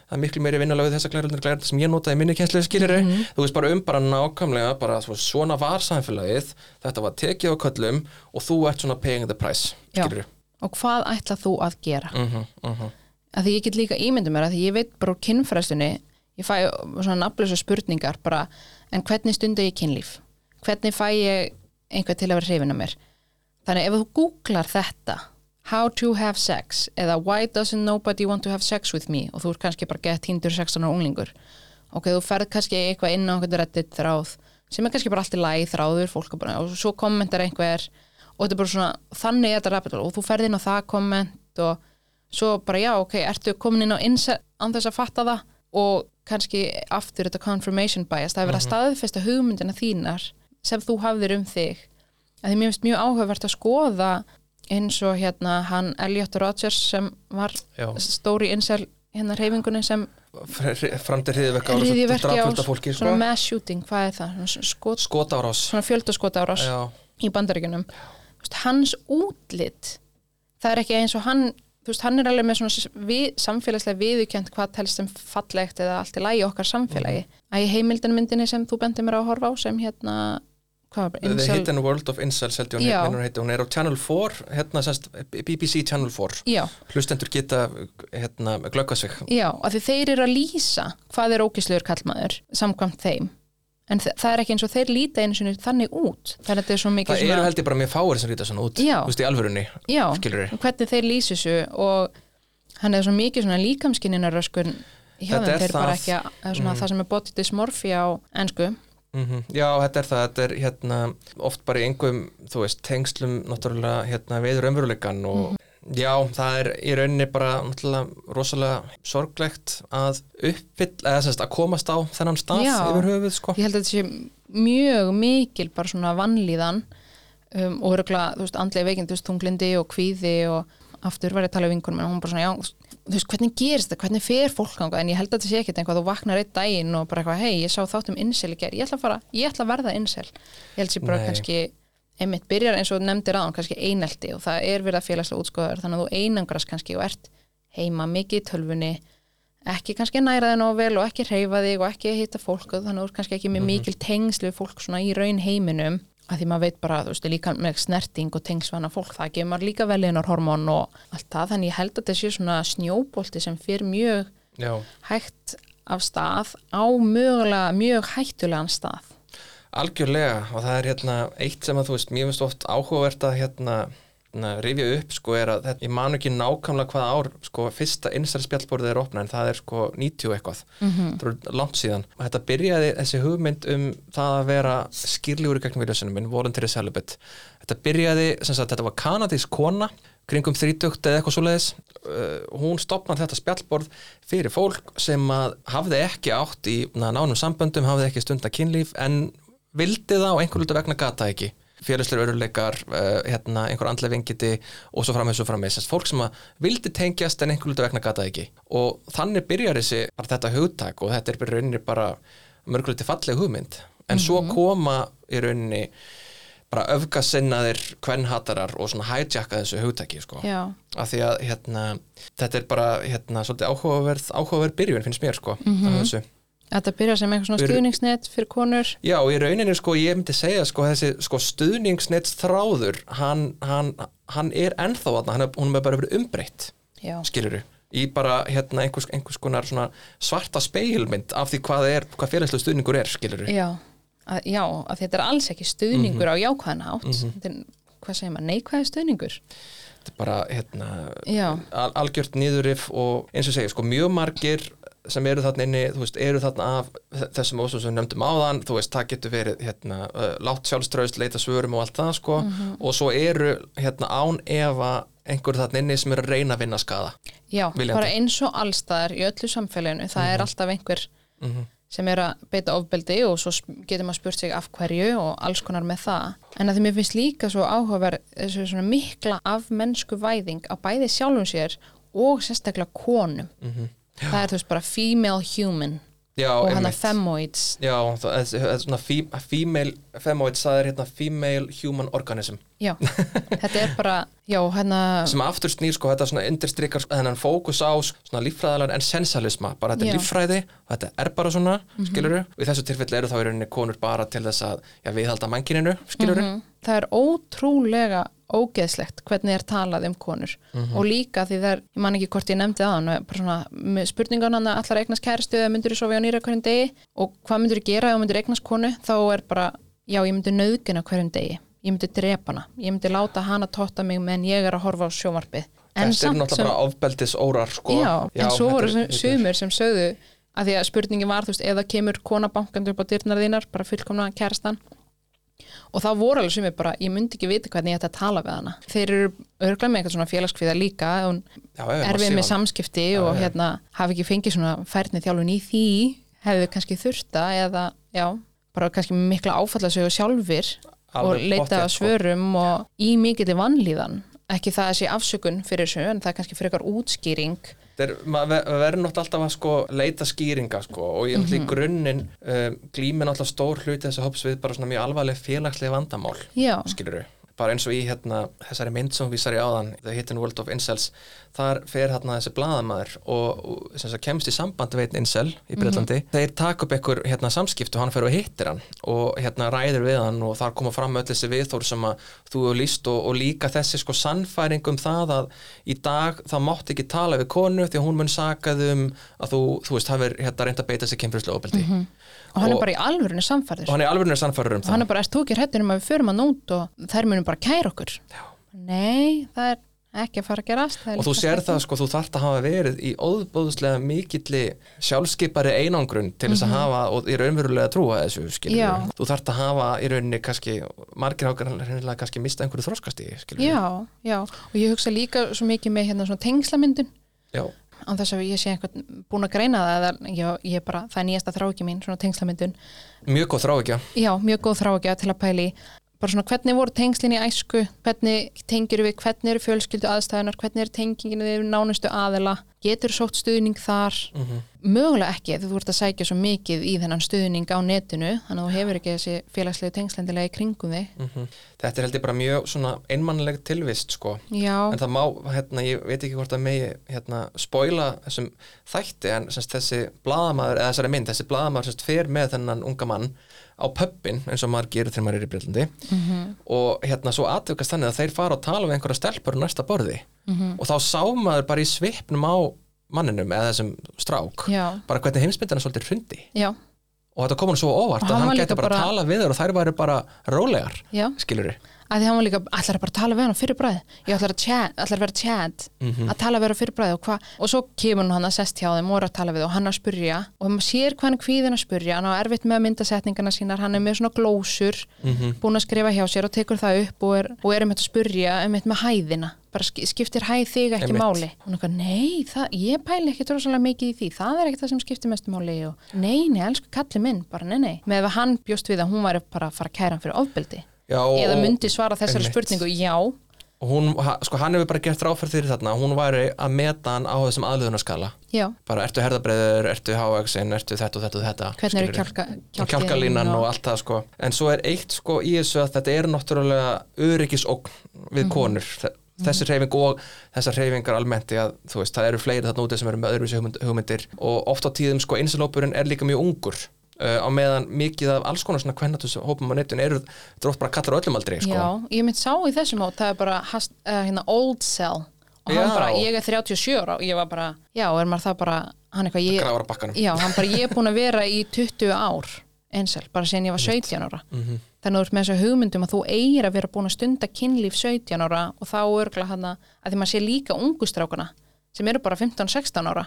það er miklu meiri vinnulega við þessar glærur glærur sem ég notaði minni kjenslu, skilur þú veist, bara um bara nákvæmlega, bara svona var samfélagið, þetta var tekið á köllum og þú ert svona paying the price, skilur og hvað ætla þú að gera? Uh -huh, uh -huh. að því ég get líka ímyndum mér að því ég veit bara úr kynfræstunni ég fæ svona nafnlösa spurningar bara, en hvernig stunda ég kynlíf? Hvernig fæ ég einhver til að vera hrifin af mér? Þannig ef þú googlar þetta how to have sex eða why doesn't nobody want to have sex with me? Og þú er kannski bara gett hindur 16 ára unglingur. Ok, þú ferð kannski eitthvað inn á einhvern reddit þráð sem er kannski bara allt í lagi þráður fólk bara, og svo kommentar einhver og þetta er bara svona, þannig er þetta og þú ferð inn á það komment og svo bara já, ok, ertu komin inn á inset án þess að fatta það? Og kannski aftur þetta confirmation bias það er verið að staðfesta hugmyndina þínar sem þú hafðir um þig. Að því mér finnst mjög áhugavert að skoða eins og hérna hann Elliot Rodgers sem var Já. stóri insel hérna reyfingunni sem framtir á drafölda fólki sko. svona mass shooting, hvað er það? Skot, skotárás svona fjöldaskot árás já, í bandaríkunum hans útlit það er ekki eins og hann þú veist, hann er alveg með svona við, samfélagslega viðukjönd hvað telst sem fallegt eða allt í lagi okkar samfélagi að í heimildanmyndinni sem þú bendir mér á að horfa á sem hérna hvað var, The Hidden World of Incels held ég hún, hún, heiti, hún er á Channel 4 hérna semst BBC Channel 4 já, hlustendur geta hérna glögga sig. Já, að því þeir eru að lýsa hvað er ógislegur kallmaður samkvæmt þeim. En þa- það er ekki eins og þeir líta einu sinni þannig út. Þannig að þetta er svo mikið það eru held ég bara mjög fáir sem rýta svona út þú veist í alvörunni já, og hvernig þeir lýsi þessu og hann er svo mikið svona líkamskinninaröskun hjá Þetta þeim, þeir bara það. ekki að, svona, það sem er body dysmorphia á ennsku mm já þetta er það þetta er hérna oft bara í einhverjum þú veist tengslum náttúrulega hérna við raunveruleikan og Mhm. já það er í rauninni bara náttúrulega rosalega sorglegt að uppfyll eða semst að komast á þennan stað Já. yfir höfuð sko ég held að þetta sé mjög mikil bara svona vannlíðan um, og örugla, þú veist, andlega veikind þú veist, tunglindi og kvíði og aftur var ég að tala við vinkunum en hún bara svona, já, þú veist, hvernig gerist þetta? Hvernig fer fólk ánga, en ég held að þetta sé ekkert einhvað þú vaknar eitt daginn og bara eitthvað, hei, ég sá þátt um insel í ger, ég ætla að fara, ég ætla að verða insel ég held sér bara Nei. kannski einmitt byrjar eins og þú nefndir aðan, kannski einelti og það er verið að félagslega útskoður þannig að þú einangrast kannski og ert heima mikið í tölvunni ekki kannski næra þig nóg vel og ekki reyfa þig og ekki hitta fólk þannig að þú ert kannski ekki með mikil tengsl við fólk svona í raun heiminum að því maður veit bara, þú veist, líka með snerting og tengsvana fólk, það gefur maður líka veliðnar hormón og allt það, þannig ég held að þetta sé svona snjóbolti sem fyrir mjög já. hægt af stað á mögulega mjög hættulegan stað. Algjörlega og það er hérna eitt sem að þú veist, mér finnst oft áhugavert að hérna hérna, rifja upp sko er að þetta, ég man ekki nákvæmlega hvaða ár sko fyrsta innstæri spjallborðið er opnað en það er sko 90 eitthvað. Mhm. það er langt síðan. Og þetta byrjaði þessi hugmynd um það að vera skýrljúri gegn viljasunum minn, voluntary celibate þetta. Byrjaði, sem sagt, þetta var kanadísk kona kringum 30 eða eitthvað svoleiðis. Uh, hún stopnaði þetta spjallborð fyrir fólk sem að hafði ekki átt í nánum samböndum, hafði ekki stunda kynlíf en vildi það og einhver hluta vegna gata ekki félagslegur öruleikar, uh, hérna, einhver andlega vingiti og svo frammeins og frammeins fólk sem að vildi tengjast en einhver hluta vegna gata ekki. Og þannig byrjar þessi bara þetta hugtak og þetta er bara rauninni bara mörguleiti falleg hugmynd. En svo koma í rauninni bara öfgasinnaðir kvennhatarar og svona hijacka þessu hugtaki sko. Af því að hérna, þetta er bara hérna, svolítið áhugaverð, áhugaverð byrjun finnst mér sko, mm Mhm. Þetta byrjar sem eitthvað svona Við- stuðningsnet fyrir konur. Já, í rauninni sko, ég myndi segja sko, þessi sko, stuðningsnets þráður hann, hann, hann er ennþá þarna, hann er, hún er bara verið umbreytt Já, skiluru, í bara hérna einhvers, einhvers konar svona svarta speilmynd af því hvað er, hvað félagslega stuðningur er skiluru, já, að, já að þetta er alls ekki stuðningur Mhm. á jákvæðan átt þetta er, hvað segir maður, neikvæði stuðningur? Bara hérna algjört nýðurif og eins og segja, sko, mjög margir sem eru þarna inni, þú veist, eru þarna af þessum ósum sem við nefndum áðan þú veist, það getur verið, hérna, látt sjálfströðst leita svörum og allt það, sko Mhm. og svo eru, hérna, án efa einhver þarna inni sem eru að reyna að vinna skada já Viljandi. bara eins og allstaðar í öllu samfélaginu það er alltaf einhver Mhm. sem er að beita ofbeldi og svo getur maður spurt sig af hverju og alls konar með það en að því mér finnst líka svo áhugaverð þessu svona mikla af mennsku væðing á bæði sjálfum sér og sérstaklega konum Mhm. það er þú veist bara female human Já, og hann einmitt. femoids Já, það er svona fe- female, femoid, það er hérna female human organism já, þetta er bara já, hérna sem aftur snýr sko, þetta svona undirstrykar sko, þennan fókus á svona líffræðalega en sensalisma, bara þetta Já. er líffræði og þetta er bara svona, skiluru og í þessu tilfelli eru þá í rauninni konur bara til þess að já, viðhalda mannkininu, skiluru Mhm. það er ótrúlega ógeðslegt hvernig er talað um konur. Og líka því það er, ég man ekki hvort ég nefndi það spurningan hann að allar eignast kæristu eða myndur þú sofa á nýra hverjum degi? Og hvað myndur þú gera ef þú myndur eignast konu? Þá er bara, já ég myndi nauðgina hverjum degi. Ég myndi drepa hana, ég myndi láta hana totta mig meðan ég er að horfa á sjómarpið en Þetta er náttúrulega bara ofbeldis órar sko. já, en svo voru er- sem- sögðu að því að spurningin var, þú veist, eða kemur kona bankandi upp á dyrnar þínar, bara fullkomna kærastan og þá voru alveg sumir bara, ég myndi ekki vita hvernig ég ætti að tala við hana þeir eru örglega með eitthvað svona félagskviða líka erfið massívan. með samskipti og já. hérna hafi ekki fengið svona færni þjálfun í því hefðu kannski þurfta eða, já, bara kannski mikla áfallasögu sjálfur og leita sko. svörum og í mikill vanlíðan ekki það að sé afsökun fyrir þessu en það er kannski frekar útskýring Þetta er- maður ver- maður verður náttúrulega alltaf að sko, leita skýringa sko, og ég Mhm. í grunninn um, glýmir náttúrulega stór hluti þessu hóps við bara svona mjög alvarleg félagslega vandamál skilur bara eins og í hérna, þessari mynd sem við vísar í áðan, The Hidden World of Incels þar fer hérna þessi blaðamaður og, og sagt, kemst í samband við einn incel í Breitlandi, þeir taka upp einhver hérna, samskipt og hann fer og hittir hann og hérna ræður við hann og þar koma fram öll þessi viðþór sem að þú hefur líst og, og líka þessi sko sannfæring um það að í dag það mátt ekki tala við konu því hún mun sakað um að þú, þú veist, hafir hérna reynd að beita sig kynfyrslu ofbeldi og hann Og- er bara í alvörinu samfærður og hann er alveg sannfærir um og það hann er bara, þú ekki hrættur um að við förum að nút og þær munum bara kæra okkur? Já. nei, það er ekki að fara að gerast er og þú sér það sko, þú þarft að hafa verið í óðbóðslega mikilli sjálfskipari einangrun til þess að hafa og í raunverulega trúa þessu skilur Mhm. Já. þú þarft að hafa í rauninni kannski margir ákveðan reynilega kannski mista einhverju þróskasti já, já, og ég hugsa líka svo mikið með hérna svona tengslamyndun já, án þess að ég sé einhvern búin að greina það eða ég, ég bara, það er nýjasta þráki mín svona tengslamyndun, mjög góð þrá ekki já, mjög góð þráki til að pæli bara svona hvernig voru tengslin í æsku? Hvernig tengir við, hvernig eru fjölskyldu aðstæðunar, hvernig er tengingin við nánustu aðila, getur sótt stuðning þar? Mm mögulega ekki þú ert að sækja svo mikið í þennan stuðning á netinu þannig að þú hefur ekki þessi félagslegu tengslendilega í kringum þig. -hmm. þetta er held ég bara mjög svona einmannleg tilvist sko. Já, en það má, hérna, ég veit ekki hvort að megi hérna, spoila þessum þætti en semst, þessi blaðamaður, eða þessari mynd, þessi blaðamaður semst, fer með þennan unga mann á pöppin eins og maður gerir þegar maður er í Breitlandi Mhm. og hérna svo aðtökast þannig að þeir fara og tala við einhverja stelpur á næsta borði. Mhm. og þá sá maður bara í svipnum á manninum eða þessum strák já, bara hvernig heimsmyndina svolítið hrundi. Já, og þetta kom hann svo óvart Og að hann líka bara, bara- bara tala við þær og þær væri bara rólegar skilur að því hann var líka, ætlar að bara tala við hann á fyrir bræði ég ætlar að, chat, ætlar að vera chat Mhm. að tala við hann á fyrir bræði og hvað og svo kemur hann að sest hjá þeim og er að tala við og hann að spurja og maður sér hvað hann er kvíðin að spurja hann á erfitt með að mynda setningarna sínar hann er með svona glósur Mhm. búin að skrifa hjá sér og tekur það upp og er, og er um þetta að spurja um þetta með hæðina bara sk- skiptir hæð þig ekki Einmitt. máli og hann eitthvað, nei, það, ég pæli ekki rosalega mikið í því, það er ekki það sem skiptir mestu máli og nei, nei, elsku kalli minn bara nei, nei, með að hann bjóst við að hún væri bara að fara að kæra hann fyrir ofbeldi Já, eða og- myndi svara þessari Einmitt. spurningu já, og hún, sko hann hefur bara gert ráfærð fyrir þarna hún væri að meta hann á þessum aðlöðunarskala já, bara ertu herðabreiður, ertu HX-in, ertu þetta og þetta og þetta hvernig eru kjálka, og kjálkalínan og allt það sko. En svo er eitt sko í þessu að þetta er náttúrulega öryggisógn við konur. Þe- þessi hreyfing og þessar hreyfingar almennt í að þú veist, það eru fleiri þarna úti sem eru með öðruvísi hugmynd, hugmyndir. Og oft á tíðum sko einsilópurinn er líka mjög ungur uh, á meðan mikið af alls konar svona kvennatus hópum á netun eru er oft bara kallar öllum aldrei sko. já, ég mynd sá í þessum mót það er bara hast, uh, hérna old cell og hann Já. bara, ég er 37 ára og ég var bara, já, er maður það bara hann eitthvað, ég, já, hann bara, ég er búin að vera í 20 ár einsel, bara síðan ég var 17 ára Mhm. þannig að þú ert með þessu hugmyndum að þú eigir að vera búin að stunda kynlíf 17 ára og þá örgla hann að því maður sé líka ungustrákuna sem eru bara 15-16 ára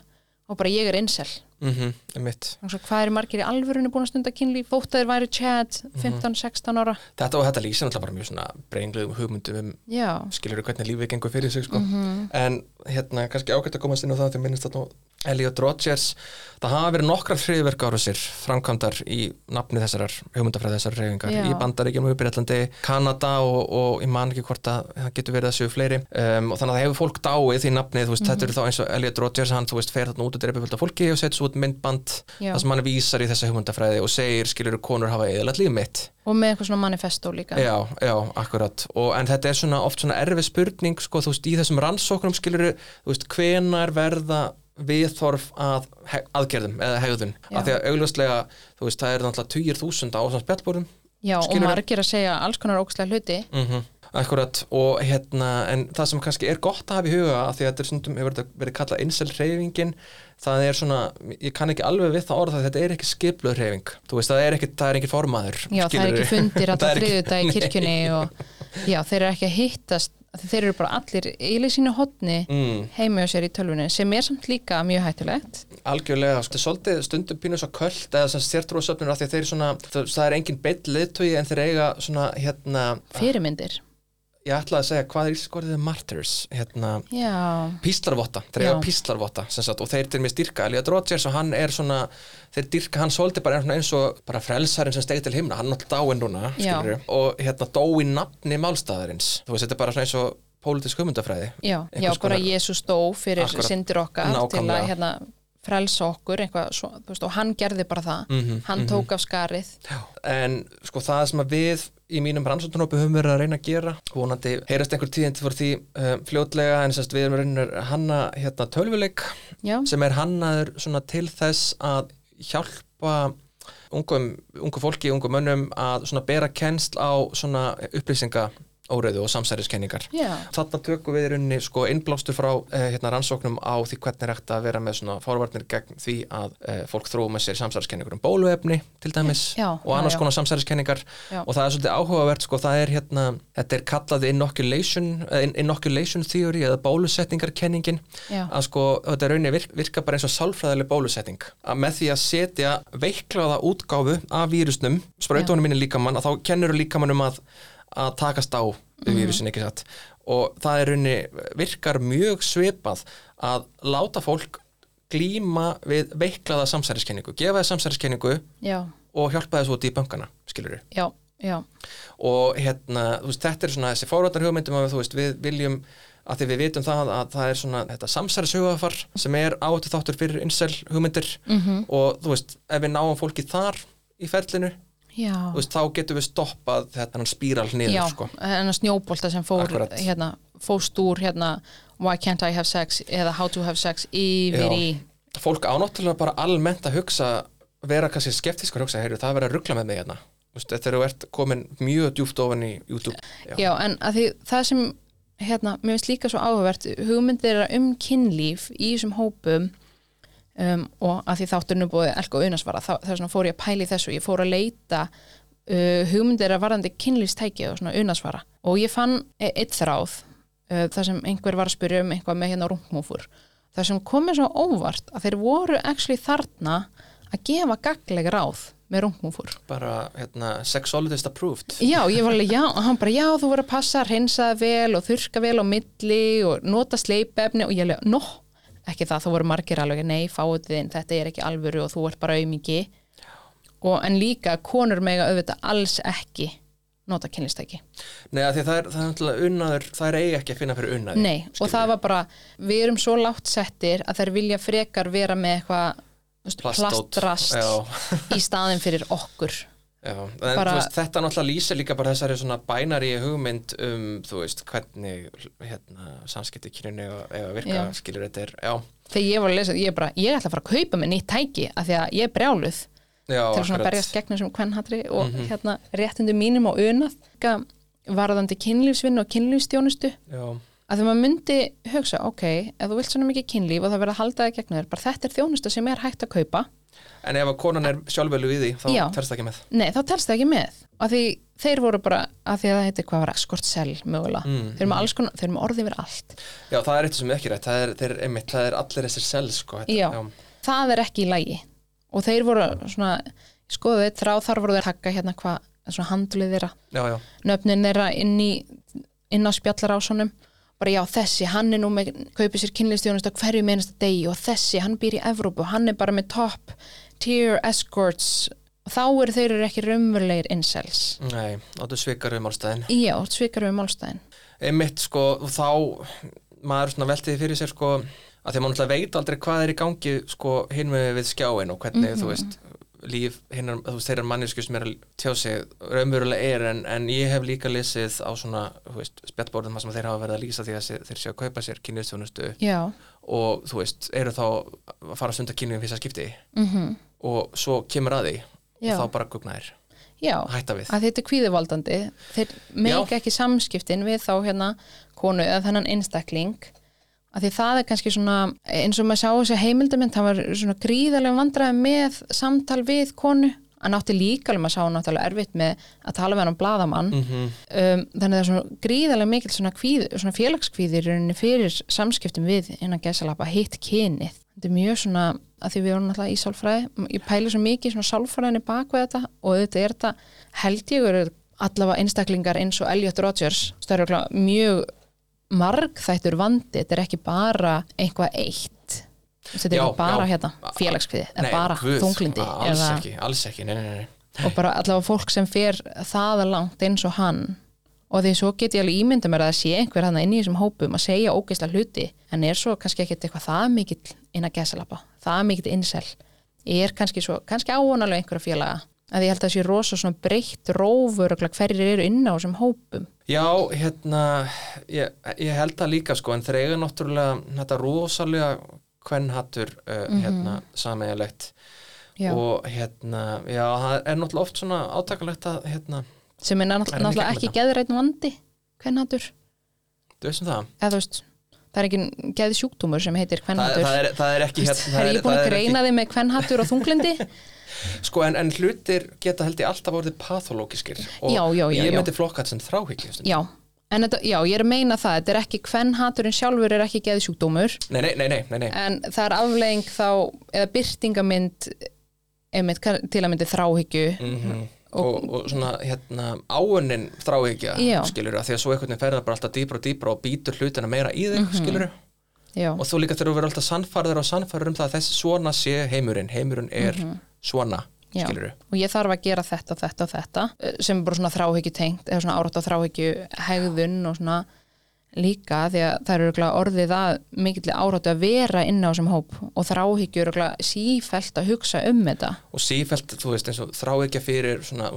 og bara ég er einsel mm -hmm, mitt hvað er margir í alvörunni búin að stunda kynlíf? Þótt að þeir væri chat 15-16 ára. Þetta og þetta lýsir náttúrulega bara mjög svona breyngluðum hugmyndum um skilur hvernig lífið gengur fyrir sig sko. Mhm. en hérna kannski ágætt að komast inn á það til minnist þarna á Elliot Rodgers það hafa verið nokkrar friðverkárusir framkvæmdar í nafni þessarar hugmyndafræði þessarar reyfingar í Bandaríkjum Breitlandi, Kanada og, og ég man ekki hvort að það getur verið að séu fleiri. Um, og þannig að það hefur fólk dáið í nafni þú veist, þetta eru þá eins og Elliot Rodgers hann, þú veist, fer þarna út og dreipur fullt af fólki og svo út myndband þar sem hann vísar í þessa hugmyndafræði og segir skilur konur hafa eðalagt líf mitt. Og með eitthvað svona manifesto líka. Já, já, akkurat. Og, en þetta er svona oft svona erfið spurning sko, þú veist, í þessum rannsóknum skilur þú veist, hvenar verða viðþorf að aðgerðum eða hegðun, af því að augljóslega þú veist, það er náttúrulega tugir þúsunda á svona spjallbúrum Já, og Skilurðu? margir að segja alls konar ókslega hluti. Mm Akkurat, og hérna en það sem kannski er gott að hafa í huga af því að þetta er stundum hefur verið kallað incel hreyfingin það er svona, ég kann ekki alveg við það orða að þetta er ekki skipluð hreyfing. Þú veist, það er ekki, það er ekki formaður Já, það er ekki fundir að Það það ekki- þriðudag í kirkjunni og já, þeir eru ekki að hittast þeir eru bara allir eiginlega í sínu hotni mm. heimi á sér í tölvunni sem er samt líka mjög hættulegt. Algjörlega, sko, þetta er svolítið stundum pínu svo köld eða sem stjærtrúasöfnur af því að þeir svona, það, það er engin beitt liðtögi en þeir eiga svona, hérna, fyrirmyndir ég ætlaði að segja hvað er ískorðið? Martyrs, hérna, píslarvotta, þeir píslarvotta sagt, og þeir til mér styrka Elliot Rodgers og hann er svona, þeir dyrka hann svolítið bara eins og, bara frelsarinn sem stegi til himna, hann er náttúrulega dáinn núna, og hérna dó í nafni málstæðarins, þú veist, þetta er bara eins og pólitísk hugmyndafræði. já, já bara Jésús dó fyrir syndir okkar til Nákvæmlega. að hérna, frelsa okkur eitthvað, svo, veist, og hann gerði bara það. Mhm, hann tók af skarið. Já. En sko það sem að við í mínum rannsóttunópi höfum verið að reyna að gera. Vonandi heyrast einhver tíðindi fyrir því uh, fljótlega en sérst við erum að hanna hérna tölvuleik sem er hannaður svona til þess að hjálpa ungum, ungu fólki, ungu mönnum að svona bera kennsl á svona upplýsinga óreiðu og samsæriskenningar. já, Þarna tökum við í rauninni sko innblástur frá eh, hérna, rannsóknum á því hvernig er hægt að vera með svona forvarnir gegn því að eh, fólk þróum með sér samsæriskenningur um bóluefni til dæmis Já, og annars já, konar samsæriskenningar. Og það er svolítið áhugavert sko það er hérna, þetta er kallað inoculation, eh, in- inoculation theory eða bólusetningarkenningin. Að sko þetta rauninni virk, virka bara eins og sálfræðileg bólusetning. Að með því að setja veiklaða útgáfu af vírusnum, sprautunum minni líkamann að þá kennur líkamann um að, að takast á við Mhm. vírusin ekki satt. Og það er rauninni virkar mjög svipað að láta fólk glíma við veiklaða samsæriskenningu, gefa þess samsæriskenningu já, og hjálpa þess út í bankana, skilur já, já, og hérna, þú veist, þetta er svona þessi fórværdar hugmyndum að þú veist, við viljum að því við vitum það að það er svona þetta samsærisugafar sem er áttu þáttur fyrir insel hugmyndir mhm, og þú veist, ef við náum fólki þar í ferlinu, veist, þá getum við stoppað þetta spíral niður, Já, sko. en að snjóbolta sem fór hérna, fóst úr hérna Why can't I have sex eða How to have sex yfir Já. í. Fólk ánáttúrulega bara almennt að hugsa vera kannski skeptískur að hugsa, heyrðu, það er verið að ruggla með mig hérna. Þegar þú ert komin mjög djúpt ofan í YouTube Já, en að því það sem hérna, mér finnst líka svo áhugavert hugmyndir um kynlíf í þessum hópum um, og að því þátturinn er búið elka og unasvara þess vegna fór ég að pæli þessu. Ég fór að leita uh, hugmyndir að varðandi kynlífstæki og svona unasvara og ég fann e- eitt þráð uh, þar sem einhver var að spyrja um eitthvað með hérna rungmúfur þar sem komið svo óvart að þeir voru actually þarna að gefa gagleg ráð með rungmúfur bara, hérna, sexologist approved. Já, ég var alveg, já, og hann bara, já, þú voru að passa, hreinsa það vel og þurrka vel á milli og nota sleipefni og ég alveg, nó, ekki það, þú voru margir alveg, nei, fáið þinn, þetta er ekki alvöru og þú ert bara auðmiki en líka konur mega auðvitað alls ekki nota kynlistæki. Nei, það er, það er unnaður, það er eigi ekki að finna fyrir unnaði. Nei, og það var bara, við erum svo látt settir að þær vilja frekar vera með eitthvað plastrast í staðin fyrir okkur. Já. En Bara- veist, þetta náttúrulega lýsir líka bara þessari svona bænari hugmynd um, þú veist, hvernig hérna, samskipti kynni og eða virka Já. skilur þetta er, já. Þegar ég var að lesa, ég bara, ég ætla að fara að kaupa mig nýtt tæki af því að ég er brjáluð. Já, til að svona akkurat. berjast gegn þessum kvennhatri og Mhm. hérna réttundu mínum og unað varðandi kynlífsvinn og kynlífstjónustu Já, að maður myndi hugsa, ok, ef þú vilt svona mikið kynlíf og það verða að halda það gegn þér bara þetta er þjónusta sem er hægt að kaupa. En ef að konan er sjálfvelu í því, þá Já. telst það ekki með. nei, þá telst það ekki með. Að því þeir voru bara, að því að það heitir hvað var escort sell mögulega, Mm, þeir eru með eru með orðið yfir allt, Já, það er eitt sem er ekki rétt, það er, þeir, einmitt, það er allir þessir sels, sko. Þetta, Já. það er ekki í lagi. Og þeir voru svona skoðu þrá þar voru þeir taka hérna hvað, svona handlið þeirra. Já, já, nöfnin þeirra inn í inn á spjallarásunum bara já þessi, hann er nú með kaupið sér kynlistjónust á hverju meinasta degi og þessi, hann býr í Evrópu, hann er bara með top tier escorts og þá eru þeir eru ekki raunverulegir incels. Nei, áttu svikar um álstæðin já, svikar við málstæðin. Einmitt sko, og þá maður svona veltiði fyrir sér sko að því að maður náttúrulega veit aldrei hvað er í gangi sko hinn við skjáin og hvernig þú veist líf hinnar, þú veist, þeirra mannesku sem er að tjá sig raunverulega er en, en ég hef líka lesið á svona, þar sem þeir hafa verið að lýsa því að þeir séu að kaupa sér kynniðstjónustu og þú veist, eru þá að fara að stunda kynniðum fyrsta skipti. Mhm. Og svo kemur að því Já. og þá bara gugnaðir, Já, hætta við. Að þetta er kvíðuvaldandi þeir meika ekki samskiptin við þá hérna konu eða þennan einstakling að því það er kannski svona eins og maður sá þessi heimildamind það var svona gríðarlega vandræði með samtal við konu. Að nátti líka alveg maður sá náttúrulega erfitt með að tala við hann um bladamann mm um, þannig að það er svona gríðarlega mikil svona, kvíð, svona félagskvíðir í rauninni fyrir samskiptum við innan gæsalapa hitt kynið. Þetta er mjög svona að því við erum náttúrulega í sálfræði ég pæli svo mikið svona sálfræðinni bak við þetta og þetta er þetta held ég eru allavega einstaklingar eins og Elliot Rodgers stærlega mjög margþættur vandi þetta er ekki bara eitthvað eitt. Þetta er Já, ekki bara já. hérna félagskvíði Nei, eða bara guð, þunglindi alls eða, ekki, alls ekki, nei, nei, nei, og bara allavega fólk sem fer það langt eins og hann. Og því svo get ég alveg ímynda mér að sé einhver hann inn í þessum hópum að segja ógeðslega hluti en er svo kannski ekkert eitthvað það mikill inn að gesalapa, það mikill innsel er kannski svo, kannski ávonalega einhverja félaga að ég held að það sé rosa svona breytt rófur og hverjir eru inn á þessum hópum Já, hérna, ég, ég held það líka sko, en þeir eiga náttúrulega þetta rosalega kvennhattur uh, hérna, sameiginlegt Mhm. Já. og hérna, já, það er náttúrulega oft svona átakalegt að, hérna, sem er náttúrulega, Verðum í náttúrulega ekki geðrætn vandi hvernhatur, þú veist um það? eða þú veist það er ekki geði sjúkdómur sem heitir Það, hvernhatur það, er, það er ekki hérna, er ég búin það að er greina þig með hvernhatur og þunglindi Sko, en, en hlutir geta held ég alltaf orðið pathológiskir og Já, já, já, ég myndi flokka þetta sem þráhyggju stundum. Já, en þetta, já, ég er að meina það þetta er ekki hvernhaturinn sjálfur er ekki geði sjúkdómur Nei, nei, nei, nei, nei, en það er aflegging þá eða byrtingamynd einmitt, til að myndi þráhyggju. Mm og, og svona hérna áunnin þráhyggja skilur því að svo einhvern veginn ferða bara alltaf dýbra og dýbra og býtur hlutina meira í þig Mhm. skilur já, og þú líka þegar þú verður alltaf sannfærður og sannfærður um það að þessi svona sé heimurinn. Heimurinn er svona Mhm. Já. skilur og ég þarf að gera þetta þetta og þetta eh, sem er bara svona þráhyggju tengt eða svona árátt á þráhyggju hegðun og svona líka því að það eru orðið að mikill áráttu að vera inn á þessum hóp og þráhyggju eru sífælt að hugsa um þetta og sífælt, þú veist, eins og þráhyggja fyrir svona,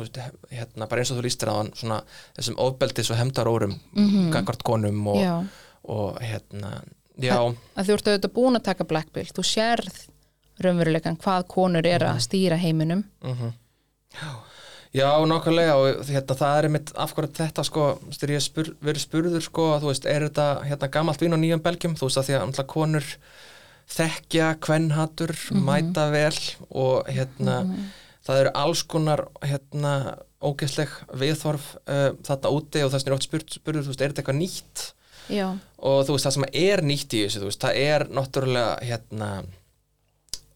hérna, bara eins og þú lístir á hann svona þessum ofbeldis og hemdarórum mm -hmm. gagvart konum og, og hérna, já að þú ert auðvitað búin að taka Black Bill þú sérð raunveruleikan hvað konur er Mhm. að stýra heiminum. Já, nákvæmlega og hérna, það er mitt afhverjum þetta sko, styrir ég spur, verið spurður sko, að þú veist, er þetta hérna gamalt vín á nýjum belgjum, þú veist að því að alltaf konur þekkja kvennhatur, mæta vel og hérna það eru alls konar hérna ógeðsleg viðþorf uh, þetta úti og þess vegna er oft spurt, spurður, þú veist, er þetta eitthvað nýtt? Já, og þú veist, það sem er nýtt í þessu, veist, það er náttúrulega hérna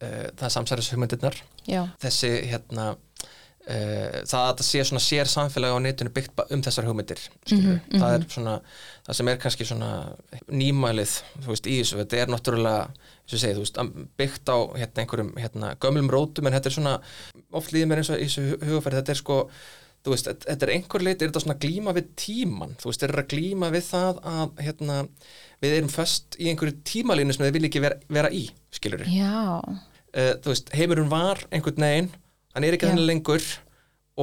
uh, það samsæris hugmyndirnar já, þessi hérna uh, það að það sé svona sér samfélagi á netinu byggt um þessar hugmyndir mm það er svona, það sem er kannski svona nýmælið, þú veist, í þessu. Þetta er náttúrulega, eins og ég segi, þú veist byggt á hérna einhverjum hérna gömlum rótum en þetta er svona, oft líður mér eins og í þessu hu- hugafæri, þetta er sko þú veist, þetta- þetta er einhver leiti, er þetta svona glíma við tíman, þú veist, er að glíma við það að, hérna, við erum föst í einhverju tímalínu sem þið vil ekki vera, vera í, skilur já uh, þú veist, heimurinn var einhvern veginn, hann er ekki þannig lengur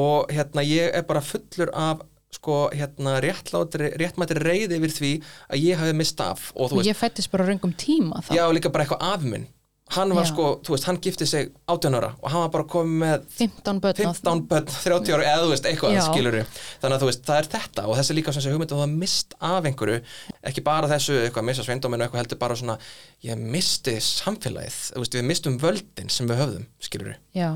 og hérna ég er bara fullur af sko hérna réttlátri, réttmætri reyði yfir því að ég hafi mist af og þú veist, ég fættist bara röngum tíma þá. Já líka bara eitthvað af minn hann var Já. sko, þú veist, hann gifti sig 18 ára og hann var bara komið með 15 börn og- 15 börn, 30 ára eða þú veist, eitthvað Já. skilur þannig að þú veist, það er þetta og þessi líka svona hugmynd að hafa mist af einhverju ekki bara þessu, eitthvað, missa sveindóminu eitthvað heldur bara svona, ég misti samfélagið, þú veist, við mistum völdin sem við höfðum, skilur já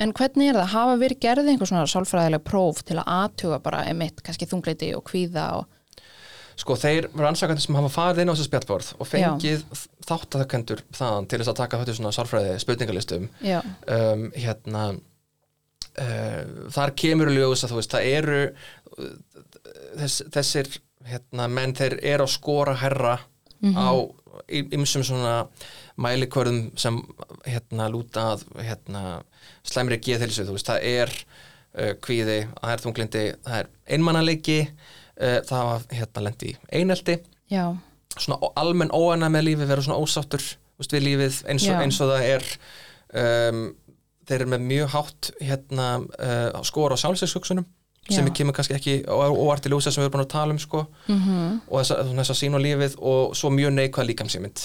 En hvernig er það? Hafa verið gerðið einhver svona sálfræðileg próf til að aðtuga bara emitt, kannski þungleiti og kvíða og Sko þeir rannsakandi sem hafa farið inn á þessu spjallborð og fengið þáttakendur þaðan til þess að taka þetta svona sálfræði spurningalistum um, hérna uh, þar kemur ljós að þú veist það eru uh, þess, þessir hérna, menn þeir eru að skora herra á ymsum svona mælikvörðum sem hérna lúta að hérna, slæmri geðhelsu, þú veist, það er uh, kvíði, það er þunglindi það er einmannaleiki uh, það var hérna lendi í einelti. Já, svona almenn óana með lífi vera svona ósáttur veist, við lífið eins og, eins og það er. Um, þeir eru með mjög hátt hérna uh, skor á sjálfsveikshugsunum sem við kemur kannski ekki óvart í ljósa sem við erum búin að tala um sko. Mm og þess að, þess að sín og lífið og svo mjög neikvæð líkamsýmynd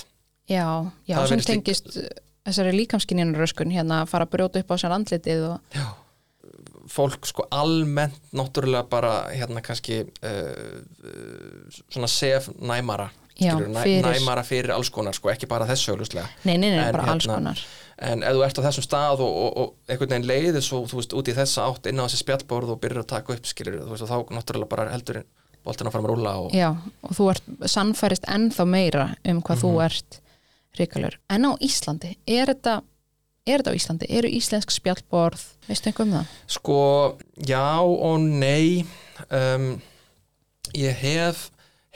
já, já sem tengist uh, þessari líkamskinjana röskun hérna að fara að brjóta upp á sér andlitið og Já. Fólk sko almennt náttúrulega bara hérna kannski uh, svona sef næmara Já, skilurðu, næ, fyrir- næmara fyrir alls konar sko, ekki bara þessu augljóslega nei, nei, nei, En bara alls hérna, konar en ef þú ert á þessum stað og, og, og einhvern veginn leiðir svo, þú veist, út í þessa átt inn á þessi spjallborð og byrjar að taka upp skilur, þú veist, og þá náttúrulega bara heldur boltin að fara að rúla og já, og þú ert sannfærist ennþá meira um hvað Mhm. þú ert ríkalur. En á Íslandi er þetta, er þetta á Íslandi? Eru íslensk spjallborð, veistu einhver um það? sko, já og nei um, ég hef